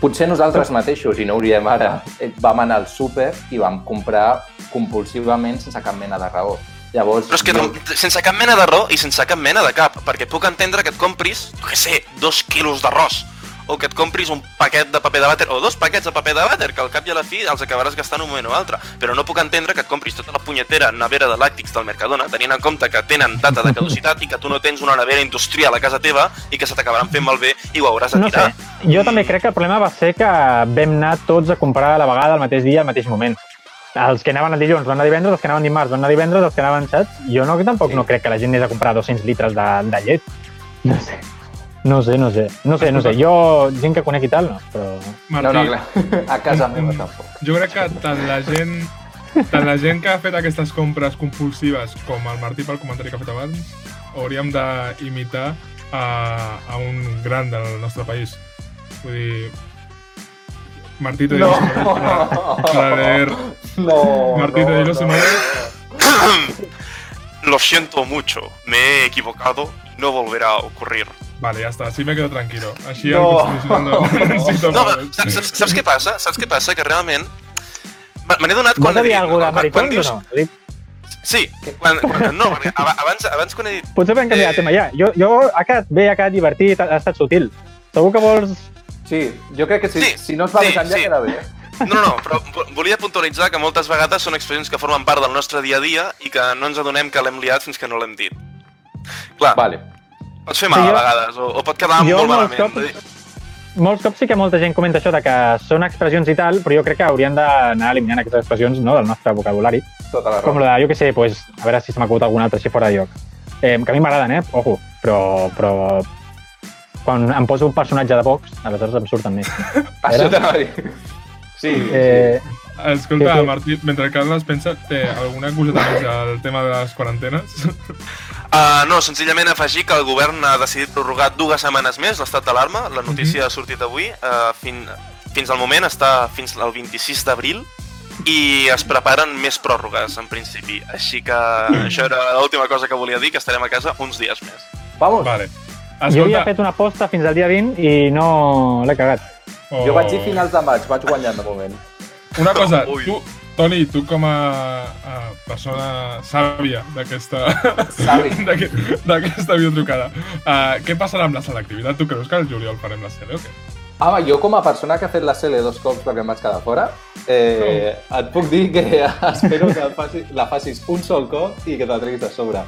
potser nosaltres mateixos, i no hauríem ara, eh, vam anar al súper i vam comprar compulsivament sense cap mena de raó. Llavors, Però és que jo- sense cap mena de raó i sense cap mena de cap, perquè puc entendre que et compris, jo què sé, dos quilos d'arròs o que et compris un paquet de paper de vàter, o dos paquets de paper de vàter, que al cap i a la fi els acabaràs gastant un moment o altre. Però no puc entendre que et compris tota la punyetera nevera de làctics del Mercadona, tenint en compte que tenen data de caducitat i que tu no tens una nevera industrial a casa teva i que se t'acabaran fent malbé i ho hauràs de No sé, tirar. jo també crec que el problema va ser que vam anar tots a comprar a la vegada el mateix dia, al mateix moment. Els que anaven el dilluns van anar divendres, els que anaven dimarts van anar divendres, els que anaven saps? Jo no, tampoc Sí. no crec que la gent anés a comprar 200 litres de, de llet. No sé. No sé, no sé. No sé, no sé. Jo, gent que conec i tal, no, però... Martí, No, no, clar. A casa meva tampoc. jo crec que tant la gent tant la gent que ha fet aquestes compres compulsives com el Martí pel comentari que ha fet abans hauríem d'imitar a, a un gran del nostre país. Vull dir... Martí, te digo su nombre para, para leer. No, Martí, te digo su nombre. Lo siento mucho, me he equivocado y no volverá a ocurrir. Vale, ya está, así me quedo tranquilo. Així No. el Constitucional no, necessito No, mal. però saps, saps, saps què passa? Saps què passa? Que realment me me n'he donat Vols quan he dir dit... alguna de quan- quan maricons dius- o no? He dit, Sí, quan, quan, no, perquè aba- abans, abans quan he dit... Potser podem canviar de tema ja. Jo, jo ha quedat bé, ha quedat divertit, ha, ha estat sutil. Segur que vols... Sí, jo crec que si, Sí, si no es va sí, més enllà sí. queda bé. No, no, no, però vo- volia puntualitzar que moltes vegades són expressions que formen part del nostre dia a dia i que no ens adonem que l'hem liat fins que no l'hem dit. Clar, Vale. pots fer mal Sí, a jo- vegades, o, o pot quedar jo molt molts malament. cops- Molts cops sí que molta gent comenta això de que són expressions i tal, però jo crec que haurien d'anar eliminant aquestes expressions no, del nostre vocabulari. Tota la Com raó. la de, jo què sé, pues, a veure si se m'acut alguna altra així fora de lloc. Eh, que a mi m'agraden, eh? Ojo, però, però quan em poso un personatge de Vox, aleshores em surten més. Això t'anava a dir. Sí, Eh, Escolta, Sí, sí. Martí, mentre el Carles pensa, té alguna coseta més al tema de les quarantenes? Uh, no, senzillament afegir que el govern ha decidit prorrogar dues setmanes més l'estat d'alarma. La notícia ha sortit avui. Uh, fin, fins al moment està fins al 26 d'abril i es preparen més pròrrogues, en principi. Així que això era l'última cosa que volia dir, que estarem a casa uns dies més. Vamos. vale. Jo havia Escolta, fet una aposta fins al dia 20 i no l'he cagat. oh, Jo vaig dir finals de maig, vaig guanyant de moment. Una cosa, Ui. tu, Toni, tu com a, a persona sàvia d'aquesta d'aquesta videotrucada, uh, què passarà amb la selectivitat? Tu creus que el juliol farem la sele o què? Home, jo com a persona que ha fet la CL dos cops perquè em vaig quedar fora, eh, et puc dir que espero que facis, la facis un sol cop i que te la treguis de sobre.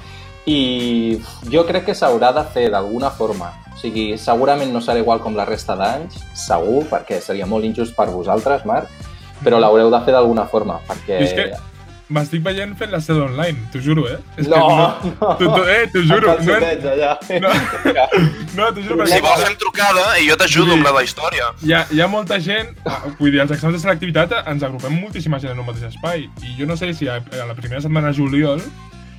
I jo crec que s'haurà de fer d'alguna forma. O sigui, segurament no serà igual com la resta d'anys, segur, perquè seria molt injust per vosaltres, Marc, però l'haureu de fer d'alguna forma, perquè... I és que M'estic veient fent la sede online, t'ho juro, eh? És No, que no. Tu, tu, eh, t'ho juro. No, allà. no, no t'ho juro, Si vols fem trucada i jo t'ajudo amb la de història. hi ha, hi ha molta gent, vull dir, als exàmens de selectivitat ens agrupem moltíssima gent en un mateix espai i jo no sé si a, a la primera setmana de juliol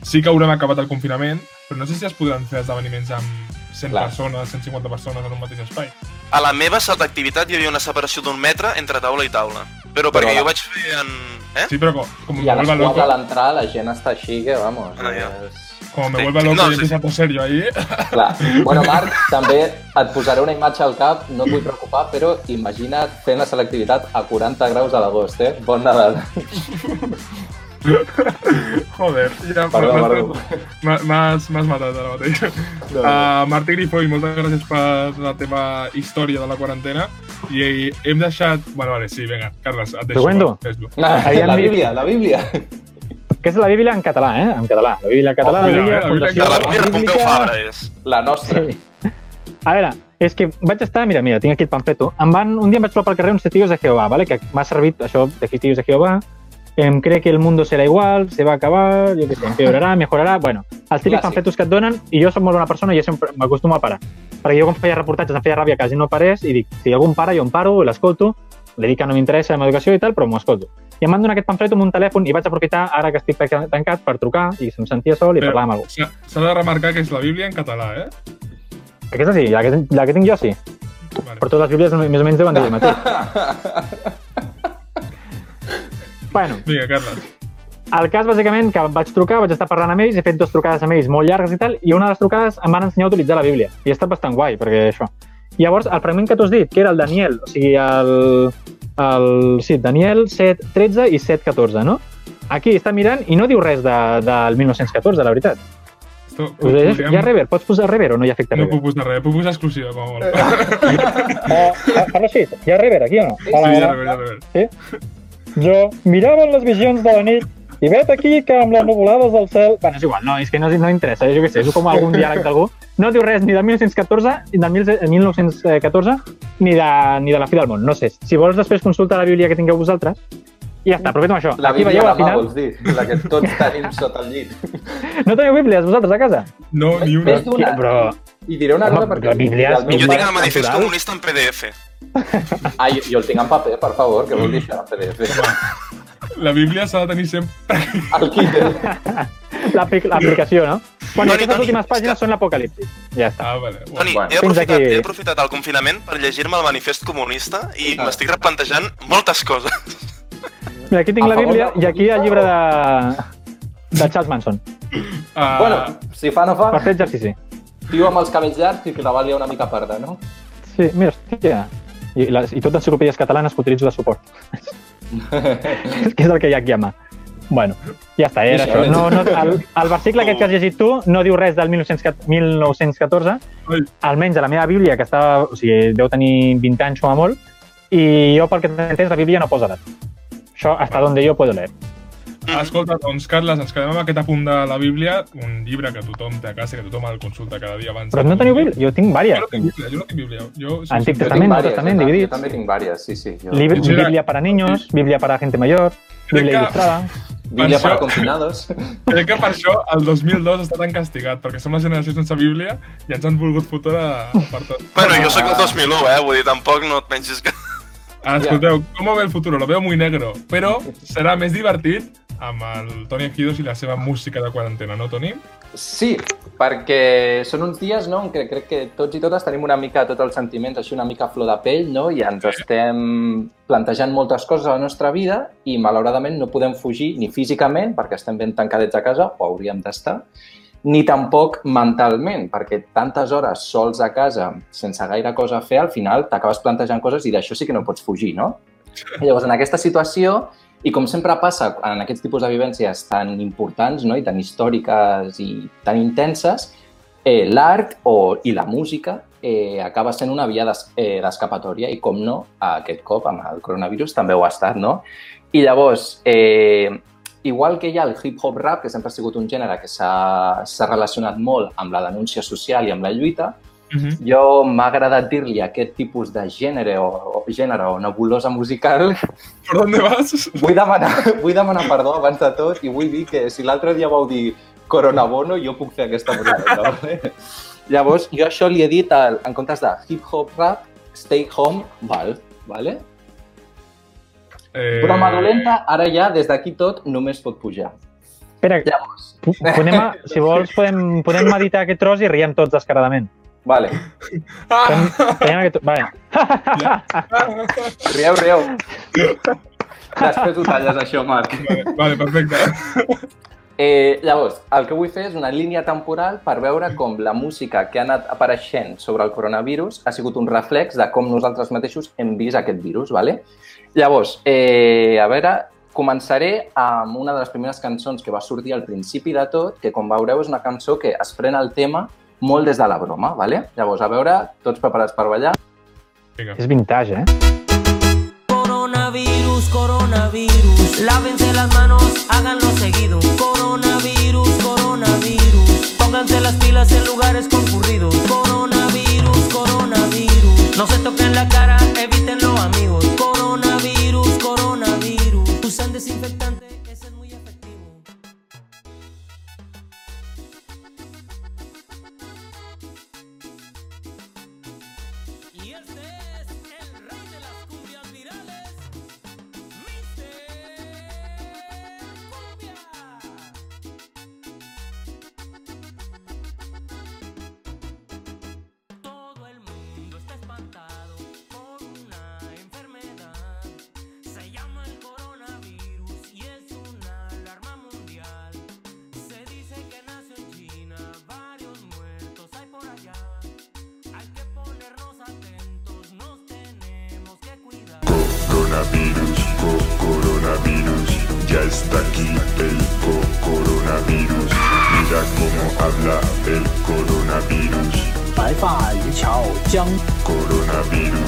sí que haurem acabat el confinament, però no sé si es podran fer esdeveniments amb 100 Clar. persones, 150 persones en un mateix espai. A la meva sala d'activitat hi havia una separació d'un metre entre taula i taula. Però perquè Però la- jo vaig fer en... Eh? Sí, però com, com I me a les vuelva 4 loco, a l'entrar la gent està així que, vamos... Ah, ja. és... como me Sí. vuelva loco No, sí, sí. toser yo ahí, Clar. Bueno, Marc, també et posaré una imatge al cap, no et vull preocupar, però imagina't fent la selectivitat a 40 graus a l'agost, eh? Bon Nadal. joder, ja m'has- matat ara mateix. No, no. Uh, Martí Grifoll, moltes gràcies per la teva història de la quarantena i hem deixat... Bueno, vale, sí, vinga, Carles, et deixo. Fes-lo. Aviam, la mi- Bíblia, la Bíblia. Que és la Bíblia en català, eh? En català. La Bíblia en català, Oh, la cuidado, Bíblia... eh, la Bíblia De la Pompeu Fabra és. La nostra. Sí. A veure, és que vaig estar, mira, mira, tinc aquí el pamfleto. Em van, un dia em vaig trobar pel carrer uns testigos de Jehová, ¿vale? que m'ha servit això de testigos de Jehová. Em cree que el mundo será igual, se va a acabar, jo què sé, empeorarà, mejorarà... Bueno, els típics Clàssic. pamfletos que et donen, i jo soc molt bona persona i jo sempre m'acostumo a parar. Perquè jo quan feia reportatges em feia ràbia que la gent no parés i dic, si algú em para, jo em paro, l'escolto, li dic que no m'interessa la meva educació i tal, però m'ho escolto. I em van donar aquest pamflet amb un telèfon i vaig aprofitar, ara que estic tancat, per trucar i se'm sentia sol i Però- parlar amb algú. S'ha de remarcar que és la Bíblia en català, eh? Aquesta sí, la que, la que tinc jo sí. Vale. Però totes les bíblies més o menys deuen dir el mateix. bueno, Vinga, Carles. el cas bàsicament que vaig trucar, vaig estar parlant amb ells, he fet dues trucades amb ells molt llargues i tal, i una de les trucades em van ensenyar a utilitzar la Bíblia. I ha estat bastant guai, perquè això. Llavors, el fragment que tu has dit, que era el Daniel, o sigui, el, el sí, Daniel 7, 13 i 7, 14, no? Aquí està mirant i no diu res de, del 1914, la veritat. Esto, Us Hi ha rever? Pots posar rever o no hi ha efecte No rever? puc posar res, puc posar exclusiva, com a molt. Uh, parla així, hi ha rever aquí o no? Sí, ja, ja, ja. Jo mirava les visions de la nit i vet aquí que amb les nuvolades del cel... Bueno, és igual, no, és que no, no interessa, eh? jo què sé, és com algun diàleg d'algú. No diu res ni de 1914, ni de 1000 1914, ni de, ni de la fi del món, no sé. Si vols després consulta la Bíblia que tingueu vosaltres, i ja està, però amb això. La Aquí Bíblia la mà, final... vols dir? La que tots tenim sota el llit. No teniu Bíblies vosaltres a casa? No, ni una. Ves una. Però... I diré una cosa perquè... la Bíblia és Jo tinc el manifest natural. comunista en PDF. Ah, jo, jo el tinc en paper, per favor, què vol dir això, en PDF? La Bíblia s'ha de tenir sempre... El Kindle. L'apli- L'aplicació, no? Bueno, Toni, aquestes Toni, últimes pàgines que- són l'apocalipsi. Ja està. Ah, vale. Toni, Bueno, he, aprofitat, aquí. he aprofitat el confinament per llegir-me el manifest comunista i Ah. m'estic replantejant moltes coses. Mira, aquí tinc A la Bíblia de i aquí el llibre de, de Charles Manson. Ah, Bueno, si fa no fa, Per fer exercici. tio amb els cabells llargs i que la valia una mica parda, no? Sí, mira, hòstia. I, les, i tot enciclopèdies catalanes que utilitzo de suport. És que és el que hi ha aquí a mà. Bueno, ja està, era això. No, no, el, el versicle aquest que has llegit tu no diu res del 1914, 1914, Ai. almenys a la meva Bíblia, que estava, o sigui, deu tenir 20 anys a molt, i jo, pel que t'entens, la Bíblia no posa edat. Això, hasta donde yo puedo leer. Escolta, doncs, Carles, ens quedem amb aquest apunt de la Bíblia, un llibre que tothom té a casa, que tothom el consulta cada dia abans. Però no teniu. Bíblia? Jo tinc Jo vàries. no tinc Bíblia, jo no tinc Bíblia. Jo, sí, Antic sí, Jo Testament, tinc Nou Testament, jo, dividits. Jo també tinc vàries, sí, sí. Jo... Lib Mira. Bíblia para niños, Bíblia para gente mayor, Bíblia que- ilustrada... Bíblia Per para això- confinados. Crec que per això el 2002 està tan castigat, perquè som la generació sense Bíblia i ens han volgut fotre per tot. Bueno, jo sóc el 2001, eh? Vull dir, tampoc no et pensis que... Ah, escolteu, com ve el futur? Lo veo muy negro, però serà més divertit amb el Toni Ejidos i la seva música de quarantena, no, Toni? Sí, perquè són uns dies no, en què crec que tots i totes tenim una mica tots els sentiments així una mica flor de pell no? i ens estem plantejant moltes coses a la nostra vida i malauradament no podem fugir ni físicament perquè estem ben tancadets a casa o hauríem d'estar ni tampoc mentalment, perquè tantes hores sols a casa, sense gaire cosa a fer, al final t'acabes plantejant coses i d'això sí que no pots fugir, no? I llavors, en aquesta situació, i com sempre passa en aquests tipus de vivències tan importants no? i tan històriques i tan intenses, eh, l'art o, i la música eh, acaba sent una via eh, d'escapatòria i, com no, aquest cop amb el coronavirus també ho ha estat, no? I llavors, eh, igual que hi ha el hip-hop rap, que sempre ha sigut un gènere que s'ha relacionat molt amb la denúncia social i amb la lluita, Uh -huh. jo m'ha agradat dir-li aquest tipus de gènere o, o gènere o nebulosa musical Per on vas? Vull demanar, vull demanar perdó abans de tot i vull dir que si l'altre dia vau dir coronabono, jo puc fer aquesta brometa. Vale? Llavors, jo això li he dit al, en comptes de hip-hop rap, stay home, val, vale? Eh... Broma dolenta, ara ja, des d'aquí tot, només pot pujar. Espera, Llavors, po- podem, a- si vols, podem, podem meditar aquest tros i riem tots descaradament. vale, Fem, Ah! fem aquest... Vale. rieu, rieu. Després ho talles, això, Marc. Vale, vale, perfecte. Eh, llavors, el que vull fer és una línia temporal per veure com la música que ha anat apareixent sobre el coronavirus ha sigut un reflex de com nosaltres mateixos hem vist aquest virus. Vale? Llavors, eh, a veure, començaré amb una de les primeres cançons que va sortir al principi de tot, que com veureu és una cançó que es pren el tema molt des de la broma. Vale? Llavors, a veure, tots preparats per ballar? Vinga. És vintage, eh? Coronavirus, lávense las manos, háganlo seguido. Coronavirus, coronavirus, pónganse las pilas en lugares concurridos. Coronavirus, coronavirus, no se toquen la cara, evítenlo amigos. Coronavirus, coronavirus, usan desinfectante, Mira cómo habla el coronavirus. Coronavirus.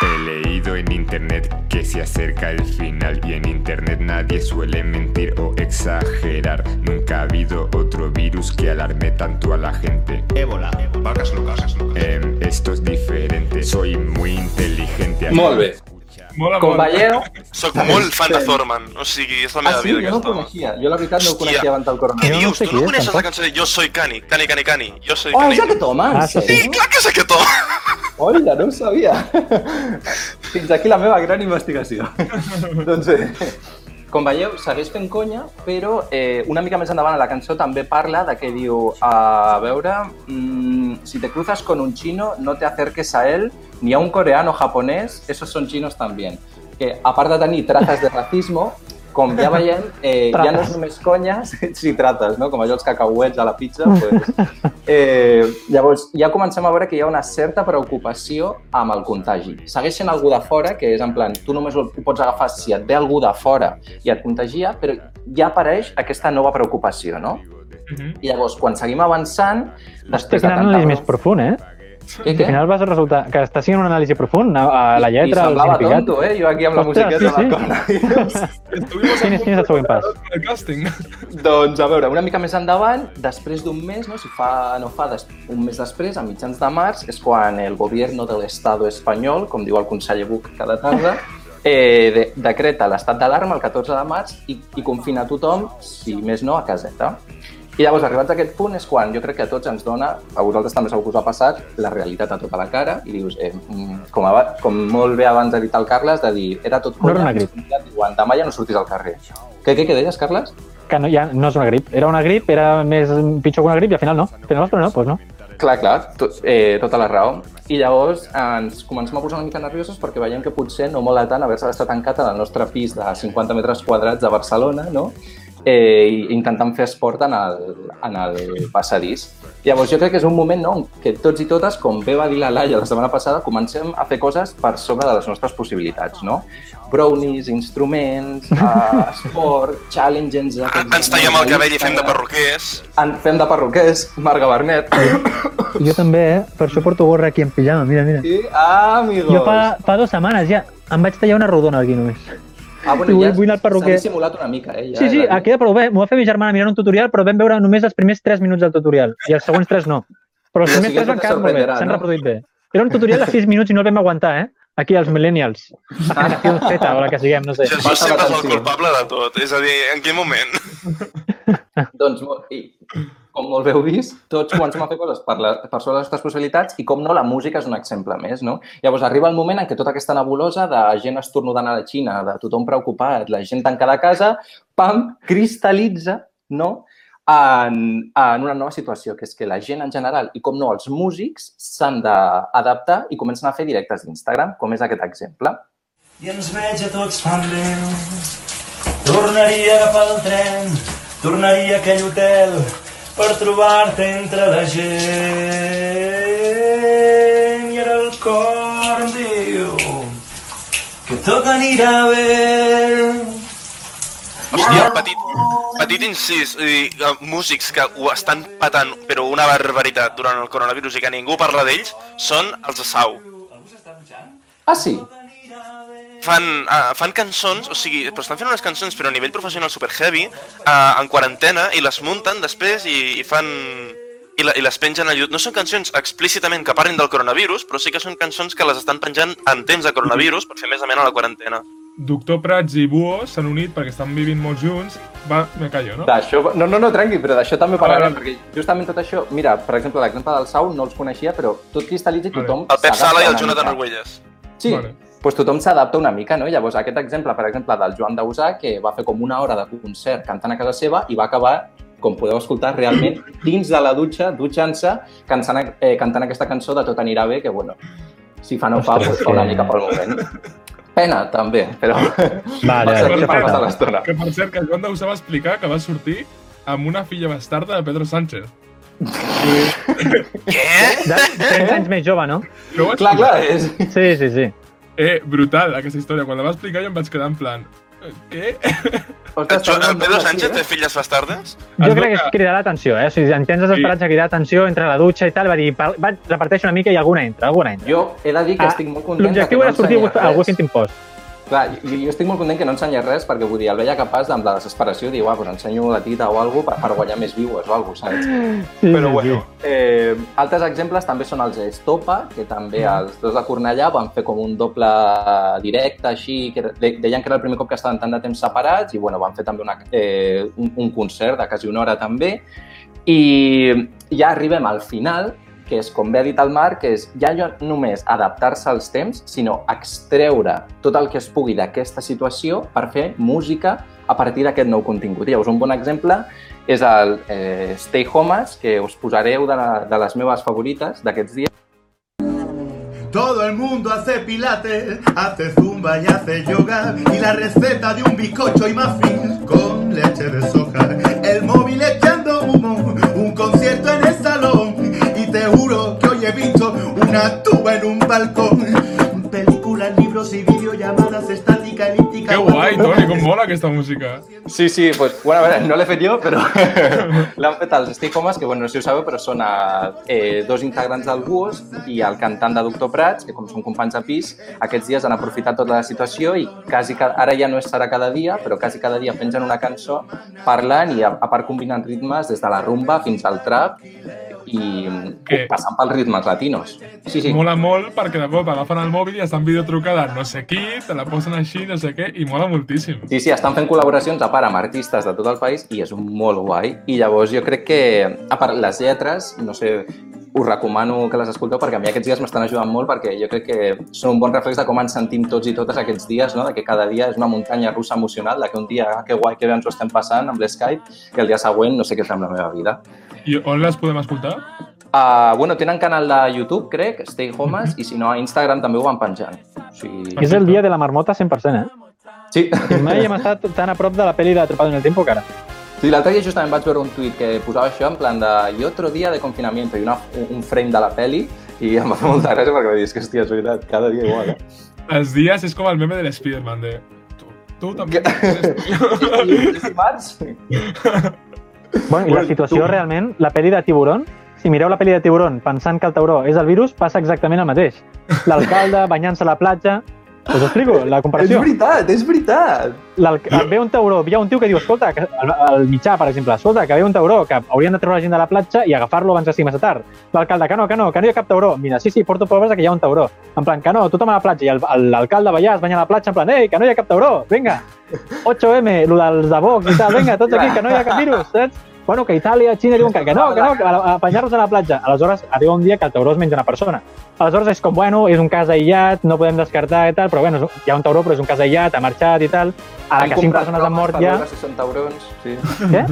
He leído en internet que se acerca el final y en internet nadie suele mentir o exagerar. Nunca ha habido otro virus que alarme tanto a la gente. Ébola, vacas locas. Eh, esto es diferente, soy muy inteligente. Molve. Mola molt. veieu... Soc molt fan de Thorman, o sigui, és la Ah, meva sí? vida Jo no coneixia. Jo la veritat no el Hòstia. coneixia abans del Què coronavirus. No dius? sé tu qui no és, coneixes la tampoc. cançó de Jo soy Cani? Cani, Cani, Cani. Jo soy Oh, Cani. és aquest home, en Ah, sí, sèrio? Sí, clar que és aquest home. No ho sabia. Fins aquí la meva gran investigació. doncs bé, com veieu, segueix fent conya, però eh, una mica més endavant a la cançó també parla de que diu, a veure, mm, si te cruzas con un chino, no te acerques a él, ni a un coreano japonés, esos son chinos también. Que a part de tenir trazes de racismo, com ja veiem, eh, ja no és només conyes, si trates, no? com allò els cacauets a la pizza, pues, Eh, llavors, ja comencem a veure que hi ha una certa preocupació amb el contagi. Segueix sent algú de fora, que és en plan, tu només ho pots agafar si et ve algú de fora i et contagia, però ja apareix aquesta nova preocupació, no? Mhm. I llavors, quan seguim avançant, després de quin tanta... anàlisi més profund, eh? Què, Al què? final vas resultar que està sent un anàlisi profund, a, a la I lletra, al semblava significat. tonto, eh? Jo aquí amb la Ostres, musiqueta sí, sí. coronavirus. Estuvimos Quin és- quin és el següent pas? El casting. Doncs a veure, una mica més endavant, després d'un mes, no, si fa, no fa des, un mes després, a mitjans de març, és quan el gobierno del Estado espanyol, com diu el conseller Buch cada tarda, eh, de, decreta l'estat d'alarma el 14 de març i, i confina tothom, si més no, a caseta. I llavors, arribats a aquest punt, és quan jo crec que a tots ens dona, a vosaltres també segur que us ha passat, la realitat a tota la cara i dius, eh, mm, com, aba- com molt bé abans ha dit el Carles, de dir, era tot No era conya, una grip. diuen, demà ja no sortis al carrer. Què, què, què deies, Carles? Que no, ja no és una grip. Era una grip, era més pitjor que una grip i al final no. Al final, però no, doncs no. Clar, clar, tot, eh, tota la raó. I llavors ens comencem a posar una mica nerviosos perquè veiem que potser no mola tant haver-se d'estar tancat en el nostre pis de 50 metres quadrats de Barcelona, no? Eh, i intentant fer esport en el, en el passadís. Llavors jo crec que és un moment no, què tots i totes, com bé va dir la Laia la setmana passada, comencem a fer coses per sobre de les nostres possibilitats, no? Brownies, instruments, uh, esport, challenges... Ens tallem el cabell i fem de perruquers. En, fem de perruquers, Marga Bernet. Jo també, eh? Per això porto gorra aquí en pijama, mira, mira. Sí, ah, amigos. Jo fa, fa dues setmanes ja em vaig tallar una rodona aquí només. Ah, I vull- vull anar al perruquer. S'ha dissimulat una mica, eh? Ja, Sí, sí, la- queda prou bé. M'ho va fer mi germana mirant un tutorial, però vam veure només els primers 3 minuts del tutorial. I els següents 3 no. Però els El primers 3 siguiente van quedar molt bé, s'han no? reproduït bé. Era un tutorial de 6 minuts i no el vam aguantar, eh? Aquí, els millennials. Generació Z, o la que siguem, no sé. Passa sempre és el culpable de tot. És a dir, en quin moment? Doncs, i, com molt bé heu vist, tots comencem a fer coses per, la, per sobre les nostres possibilitats i, com no, la música és un exemple més, no? Llavors, arriba el moment en què tota aquesta nebulosa de gent estornudant a la Xina, de tothom preocupat, la gent tancada a casa, pam, cristal·litza, no?, en, en una nova situació, que és que la gent en general i, com no, els músics s'han d'adaptar i comencen a fer directes d'Instagram, com és aquest exemple. I ens veig a tots fan. Tornaria a agafar el tren, tornaria a aquell hotel per trobar-te entre la gent. I ara el cor em diu que tot anirà bé. Hòstia, petit, petit incís, dir, eh, músics que ho estan patant, però una barbaritat durant el coronavirus i que ningú parla d'ells, són els de Sau. Ah, sí? Fan, uh, fan cançons, o sigui, però estan fent unes cançons però a nivell professional super heavy, uh, en quarantena, i les munten després i, i fan... I, la, i les pengen a YouTube. No són cançons explícitament que parlin del coronavirus, però sí que són cançons que les estan penjant en temps de coronavirus per fer més amena la quarantena. Doctor Prats i Buo s'han unit perquè estan vivint molt junts. Va, me callo, no? D'això, no, no, no, tranqui, però d'això també Ah, parlarem, perquè justament tot això, mira, per exemple, l'exemple del Sau no els coneixia, però tot cristal·litza i tothom El Pep Sala i el Jonathan. Arguelles. Sí, Vale. Doncs tothom s'adapta una mica, no? Llavors, aquest exemple, per exemple, del Joan Dausà, que va fer com una hora de concert cantant a casa seva i va acabar, com podeu escoltar, realment dins de la dutxa, dutxant-se, cantant, eh, cantant aquesta cançó de Tot anirà bé, que, bueno, si fa no fa, Ostres, doncs fa una mica pel moment. Pena, també, però Vale, per passar falta. l'estona. Que per cert, que Joan Dausà va explicar que va sortir amb una filla bastarda de Pedro Sánchez. Què? De 30 anys més jove, no? Clar, clar, és... Sí, sí, sí. Eh, brutal, aquesta història. Quan la va explicar jo em vaig quedar en plan... Què? Ostres, Jo, està el Pedro Sánchez té filles bastardes? Jo Es crec que que- cridarà atenció, eh? O sigui, en temps desesperats a cridar atenció entre la dutxa i tal, va dir, "Pa- va, reparteix una mica i alguna entra, alguna entra. Jo he de dir que Ah, estic molt content L'objectiu era sortir ensenyés al res. Clar, jo, jo estic molt content que no ensenyés res perquè vull dir, el veia capaç amb la desesperació de dir, uah, pues ensenyo la tita o alguna per, per guanyar més viewers o alguna saps? Sí, Però sí, bueno, eh, altres exemples també són els Estopa, que també els dos de Cornellà van fer com un doble directe, així, que de- deien que era el primer cop que estaven tant de temps separats, i bueno, van fer també una, eh, un, un concert de quasi una hora també, i ja arribem al final, que és, com bé ha dit el Marc, que és ja no només adaptar-se als temps, sinó extreure tot el que es pugui d'aquesta situació per fer música a partir d'aquest nou contingut. Llavors, un bon exemple és el eh, Stay Homes, que us posareu de, la, de les meves favorites d'aquests dies. Todo el mundo hace pilates, hace zumba y hace yoga y la receta de un bizcocho y muffin con leche de soja. El móvil echando humo, un concierto en el salón te juro que hoy he visto una tuba en un balcón. Películas, libros y videollamadas estática, elíptica. Que guai, Toni, com mola aquesta música. Sí, sí, pues, bueno, a veure, no l'he fet jo, però l'han fet els Homes, que bueno, no sé si ho sabeu, però són eh, dos integrants del Búhos i el cantant de Doctor Prats, que com són companys de pis, aquests dies han aprofitat tota la situació i quasi, ara ja no és serà cada dia, però quasi cada dia pengen una cançó parlant i a, a part combinant ritmes des de la rumba fins al trap i Què? passant pels ritmes latinos. Sí, sí. Mola molt perquè de cop agafen el mòbil i estan videotrucada no sé qui, te la posen així, no sé què, i mola moltíssim. Sí, sí, estan fent col·laboracions a part amb artistes de tot el país i és molt guai. I llavors jo crec que, a part les lletres, no sé, us recomano que les escolteu perquè a mi aquests dies m'estan ajudant molt perquè jo crec que són un bon reflex de com ens sentim tots i totes aquests dies, no? de que cada dia és una muntanya russa emocional, de que un dia, ah, que guai, que bé ens ho estem passant amb l'Skype, i el dia següent no sé què fer amb la meva vida. I on les podem escoltar? Uh, bueno, tenen canal de YouTube, crec, Stay Homes, i si no, a Instagram també ho van penjant. O sigui... És el dia de la marmota 100%, eh? Sí. I mai hem estat tan a prop de la pel·li d'Atrapado en el Tiempo que ara. Sí, l'altre dia justament vaig veure un tuit que posava això en plan de i otro dia de confinamiento i una, un frame de la peli i em va fer molta gràcia perquè va dir, és que hòstia, és veritat, cada dia igual, eh? Els dies és com el meme de l'Spiderman, de... Tu, tu també... I dimarts? Bueno, i la situació tu- realment, la pel·li de Tiburón, si mireu la pel·li de Tiburón pensant que el tauró és el virus, passa exactament el mateix. L'alcalde banyant-se a la platja... Us explico, la És comparació. veritat, és veritat! Ve un tauró, hi ha un tio que diu, escolta, que, al, al mitjà, per exemple, escolta, que ve un tauró, que haurien de treure la gent de la platja i agafar-lo abans que sigui massa tard. L'alcalde, que no, que no, que no hi ha cap tauró. Mira, sí, sí, porto proves de que hi ha un tauró. En plan, que no, tothom a la platja. I el- el- l'alcalde allà es banya a la platja, en plan, ei, que no hi ha cap tauró, vinga. 8M, lo dels de Vox i tal, vinga, tots aquí, que no hi ha cap virus, saps? Bueno, que Itàlia, Xina diuen que, que no, que no, que a- a apanyar-los a la platja. Aleshores, arriba un dia que el tauró es menja una persona. Aleshores és com, bueno, és un cas aïllat, no podem descartar i tal, però bueno, hi ha un tauró, però és un cas aïllat, ha marxat i tal. Ara que cinc persones han mort ja... si són taurons, sí. Què?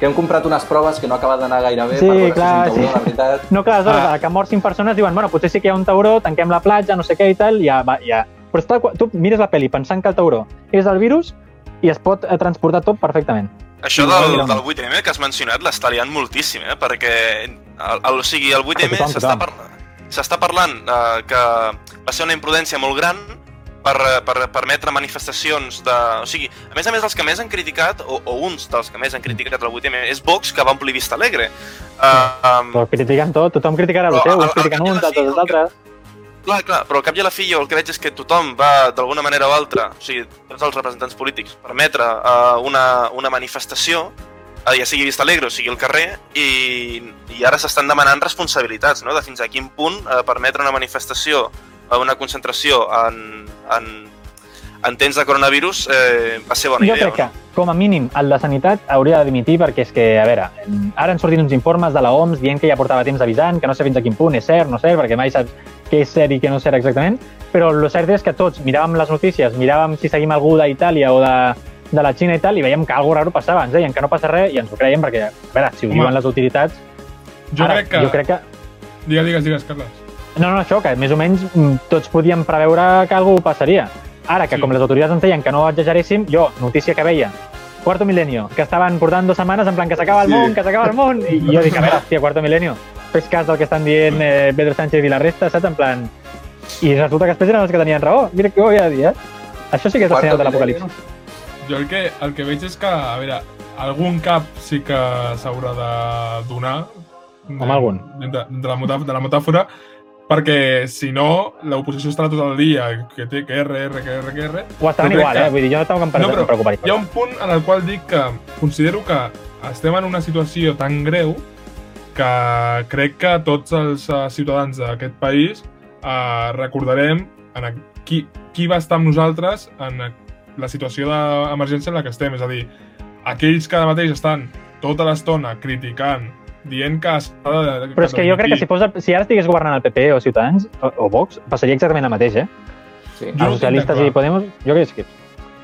Que hem comprat unes proves que no ha acabat d'anar gaire bé Sí, per veure clar, si és un tauró, sí. la veritat. No, clar, aleshores, Ah. que han mort cinc persones diuen, bueno, potser sí que hi ha un tauró, tanquem la platja, no sé què i tal, i ja, va, ja. Però està, tu mires la pel·li pensant que el tauró és el virus i es pot eh, transportar tot perfectament. Això del, del 8M que has mencionat l'està liant moltíssim, eh? Perquè, el, el, o sigui, el 8M Tothom, s'està tothom. par s'està parlant eh, que va ser una imprudència molt gran per, per permetre manifestacions de... O sigui, a més a més, els que més han criticat, o, o uns dels que més han criticat el 8M, és Vox, que va omplir Vista Alegre. Uh, um, Però critiquen tot, tothom criticarà el al critiquen uns, altres altres. Clar, clar, però al cap i a la fi jo el que veig és que tothom va, d'alguna manera o altra, o sigui, tots els representants polítics, permetre uh, una, una manifestació, uh, ja sigui Vista Alegre o sigui el carrer, i, i ara s'estan demanant responsabilitats, no?, de fins a quin punt uh, permetre una manifestació, uh, una concentració en, en, en temps de coronavirus eh, va ser bona Jo idea. crec que, com a mínim, el de Sanitat hauria de dimitir perquè és que, a veure, ara han sortit uns informes de la OMS dient que ja portava temps avisant, que no sé fins a quin punt és cert, no cert, perquè mai saps què és cert i què no és cert exactament, però el cert és que tots miràvem les notícies, miràvem si seguim algú d'Itàlia o de, de la Xina i tal, i veiem que alguna raro passava. Ens deien que no passa res i ens ho creiem perquè, a veure, si ho Home. diuen les autoritats... Jo ara, crec que... Jo crec que... Digues, digues, digues, Carles. No, no, això, que més o menys mm, tots podíem preveure que alguna passaria. Ara, que Sí. com les autoritats ens deien que no exageréssim, jo, notícia que veia, Cuarto Milenio, que estaven portant dues setmanes en plan que s'acaba el Sí. món, que s'acaba el món, i jo dic, a veure, hòstia, Cuarto Milenio, fes cas del que estan dient eh, Pedro Sánchez i la resta, saps? En plan... I resulta que després eren els que tenien raó. Mira què ho havia de dir, eh? Això sí que és el senyal de l'apocalipsi. Jo el que, el que veig és que, a veure, algun cap sí que s'haurà de donar. Com algun? De, de, la, metà- de la metàfora, perquè si no, l'oposició estarà tot el dia, que té que R, R, que R, que R. Ho estaran igual, que- eh? Vull dir, jo no tengo que em No, però preocupar. hi ha un punt en el qual dic que considero que estem en una situació tan greu que crec que tots els eh, ciutadans d'aquest país eh, recordarem en a- qui, qui va estar amb nosaltres en a- la situació d'emergència en la que estem. És a dir, aquells que ara mateix estan tota l'estona criticant, dient que s'ha de... Però és que jo crec que si, fos, el- si ara estigués governant el PP o Ciutadans, o, o Vox, passaria exactament el mateix, eh? Sí. Els socialistes i. Podemos, jo crec que sí.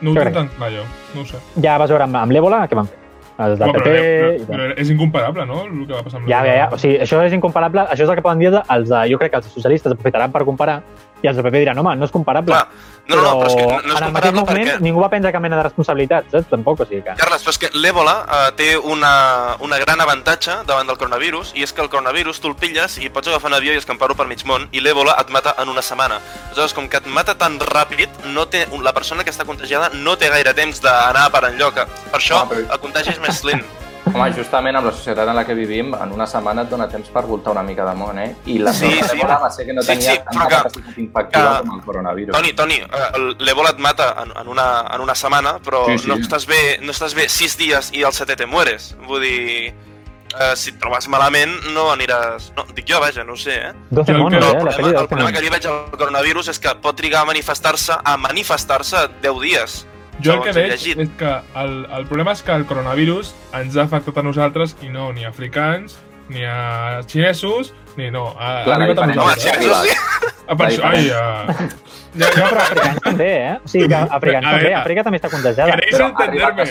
No ho tinc crec. tan clar, jo. No ho sé. Ja vas veure amb, amb l'Ébola, què van fer? Els del Home, PP... però, però, però és incomparable, no?, el que va passar amb Ja, ja, ja. O sigui, això és incomparable. Això és el que poden dir els de... Jo crec que els socialistes aprofitaran per comparar i els del PP diran, home, no és comparable. Clar, no, no, no, però és que no, no és en el mateix comparable moment perquè... ningú va prendre cap mena de responsabilitat, saps? Tampoc, o sigui que... Carles, però és que l'èbola eh, té una, una gran avantatge davant del coronavirus i és que el coronavirus tu el pilles i pots agafar un avió i escampar-ho per mig món i l'èbola et mata en una setmana. Aleshores, com que et mata tan ràpid, no té, la persona que està contagiada no té gaire temps d'anar per enlloc. Per això però- el contagi és més lent. Home, justament amb la societat en la que vivim, en una setmana et dona temps per voltar una mica de món, eh? I la Sí, sí, va ser que no Sí, tenia sí, tanta però que- capacitat infectiva que- com el coronavirus. Toni, Toni, eh, l'èbola et mata en, en, una, en una setmana, però Sí, sí. No, estàs bé, no estàs bé sis dies i al setè te mueres. Vull dir, eh, si et trobes malament no aniràs... No, dic jo, vaja, no ho sé, eh? 12 Jo el monos, que- eh? el La problema, de el problema 12 que li veig al coronavirus és que pot trigar a manifestar-se a manifestar-se 10 dies. Jo el que veig llegit. és que el, el problema és que el coronavirus ens ha afectat a nosaltres i no ni a africans, ni a xinesos, ni no. Ha, Clar, ha arribat a la Home, diferència- nosaltres. Ah, per això, ai, uh... ja, No, ja, però africans també, eh? O sigui, que africans A també. Àfrica també està contagiada. queréis Però entenderme,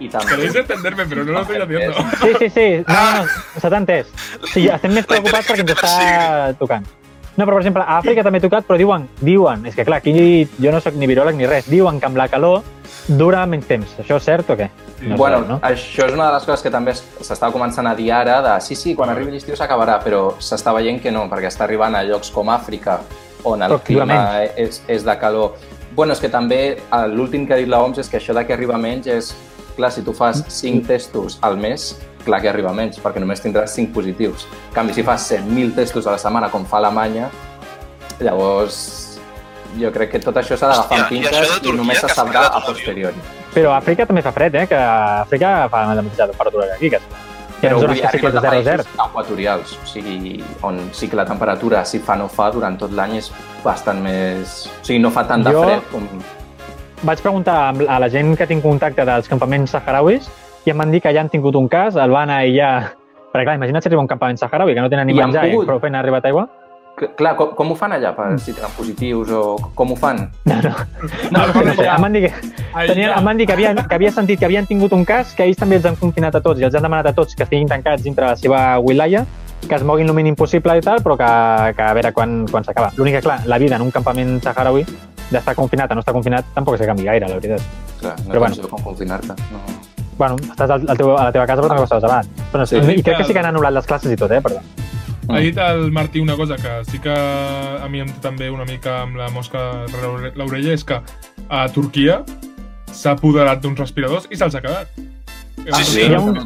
i també... queréis entenderme, pero no lo estoy haciendo. Sí, sí, sí. No, no, no. S'ha entès. O sigui, estem més preocupats perquè ens intel·ligència està tocant. No, però per exemple, a Àfrica també ha tocat, però diuen, diuen, és que clar, aquí jo no sóc ni viròleg ni res, diuen que amb la calor dura menys temps. Això és cert o què? No bueno, cert, no? això és una de les coses que també es- s'està començant a dir ara, de sí, sí, quan arribi l'estiu s'acabarà, però s'està veient que no, perquè està arribant a llocs com Àfrica, on el clima és, és de calor. Bueno, és que també l'últim que ha dit l'OMS és que això de que arriba menys és... Clar, si tu fas 5 testos al mes, clar que arriba menys, perquè només tindràs 5 positius. En canvi, si fas 100.000 testos a la setmana, com fa Alemanya, llavors jo crec que tot això s'ha d'agafar amb i pinces i Turquia, només se sabrà a posteriori. Però a Àfrica també fa fred, eh? Que a Àfrica fa la mateixa temperatura que aquí, que, que Però dir, que sí que és arriba de de 0 a 0. països equatorials, o sigui, on sí que la temperatura, si fa no fa, durant tot l'any és bastant més... O sigui, no fa tant de Jo- fred com... Vaig preguntar a la gent que tinc contacte dels campaments saharauis i em van dir que ja han tingut un cas, el van aïllar... Perquè clar, imagina't si arriba un campament saharaui que no tenen ni I menjar i pogut- prou feina ha arribat aigua. Que- Clar, com, com ho fan allà, per, si tenen positius o com ho fan? No, no. No, no, no em van dir que, tenien, em van dir que havien, que havien sentit que havien tingut un cas, que ells també els han confinat a tots i els han demanat a tots que estiguin tancats dintre la seva wilaya, que es moguin el mínim possible i tal, però que, que a veure quan, quan s'acaba. L'únic que, clar, la vida en un campament saharaui, d'estar confinat a no estar confinat, tampoc se canvia gaire, la veritat. Clar, no Però tens com confinar-te. No. Bueno, estàs al, al teu, a la teva casa però també ho estaves abans. Però, sí. I crec que sí que han anul·lat les classes i tot, eh? Perdó. Ha dit el Martí una cosa que sí que a mi em té també una mica amb la mosca l'orella, és que a Turquia s'ha apoderat d'uns respiradors i se'ls ha quedat. Sí, sí. Hi ha un-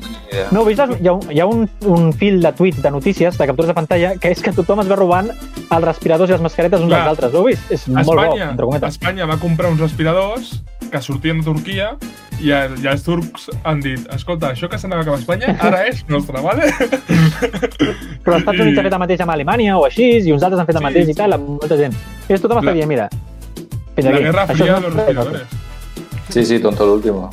No vist? Hi ha, un, hi ha un, un fil de tuits, de notícies, de captures de pantalla, que és que tothom es va robant els respiradors i les mascaretes uns Clar. als altres. Ho heu vist? És A molt bo, Espanya, entre cometes. Espanya va comprar uns respiradors que sortien de Turquia i, el, i els turcs han dit escolta, això que s'anava cap a Espanya ara és nostre, vale? Però els Estats Units ha fet el mateix amb Alemanya o així, i uns altres han fet el Sí, mateix sí. i tal, amb molta gent. I tothom està La- dient, mira, fins La aquí. guerra Això fría és de los respiradores. Sí, sí, tonto l'último.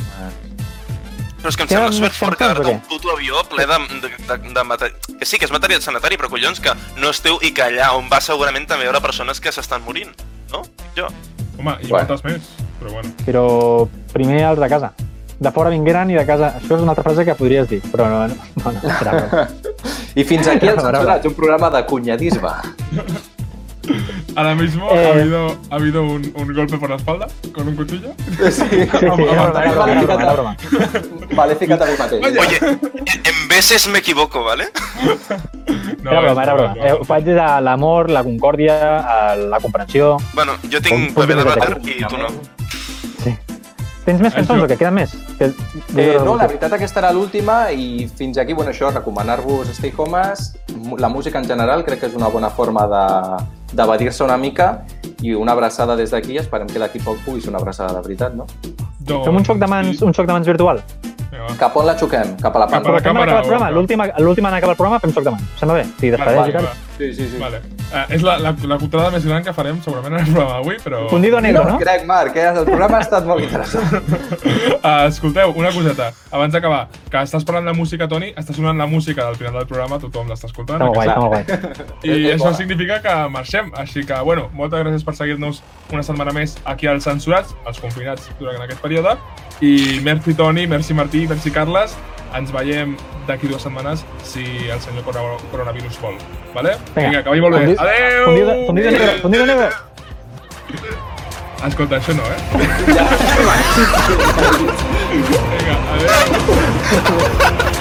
Però és que em sembla superfort que cançons o agafar un puto avió ple de, de, de, de matèria... Que sí, que és material sanitari, però collons que no esteu i que allà on va segurament també hi haurà persones que s'estan morint, no? Jo. Home, i Bueno. moltes més, però bueno. Però primer els de casa. De fora vingueren i de casa... Això és una altra frase que podries dir, però no, no, no, no broma. I fins aquí els Bravo. censurats, un programa de cunyadisme. Ahora mismo Eh. ha habido, ha habido un, un golpe por la espalda con un cuchillo. Sí, Sí, sí, broma, mi mateix. Oye, en veces me equivoco, ¿vale? No, Era broma, era broma. Eh, ho faig des de l'amor, la concòrdia, eh, la comprensió... Bueno, jo tinc paper de vàter i tu no. Tens més cançons Això. o què? Queden més? Que... Eh, no, la veritat aquesta era l'última i fins aquí, bueno, això, recomanar-vos Stay Homes, la música en general crec que és una bona forma de d'evadir-se una mica i una abraçada des d'aquí, esperem que d'aquí poc pugui ser una abraçada de veritat, no? Doncs, Fem un xoc de mans, un xoc de mans virtual. Cap on la xoquem? Cap a la Cap a la càmera L'última l'última en acabar el programa fem xoc de mans. Em Sembla bé? Sí, despedeix Vale, i tal. va. Sí, sí, sí. Vale. Eh, és la, la, la contrada més gran que farem segurament en el programa d'avui, però... Fundido negro, no? Crec, Marc, eh? el programa ha estat molt interessant. Uh, escolteu, una coseta, abans d'acabar, que estàs parlant de música, Toni, està sonant la música del final del programa, tothom l'està escoltant. Està molt guai, està molt guai. I És això bona. significa que marxem. Així que, bueno, moltes gràcies per seguir-nos una setmana més aquí als censurats, als confinats durant aquest període. I merci Toni, merci Martí, merci Carles. Ens veiem d'aquí dues setmanes si el senyor corona- coronavirus vol. Vale? Vinga. Vinga, que vagi molt bé. Adéu! Fundido, fundido negro, fundido negro. Escolta, això no, eh? Vinga, adéu!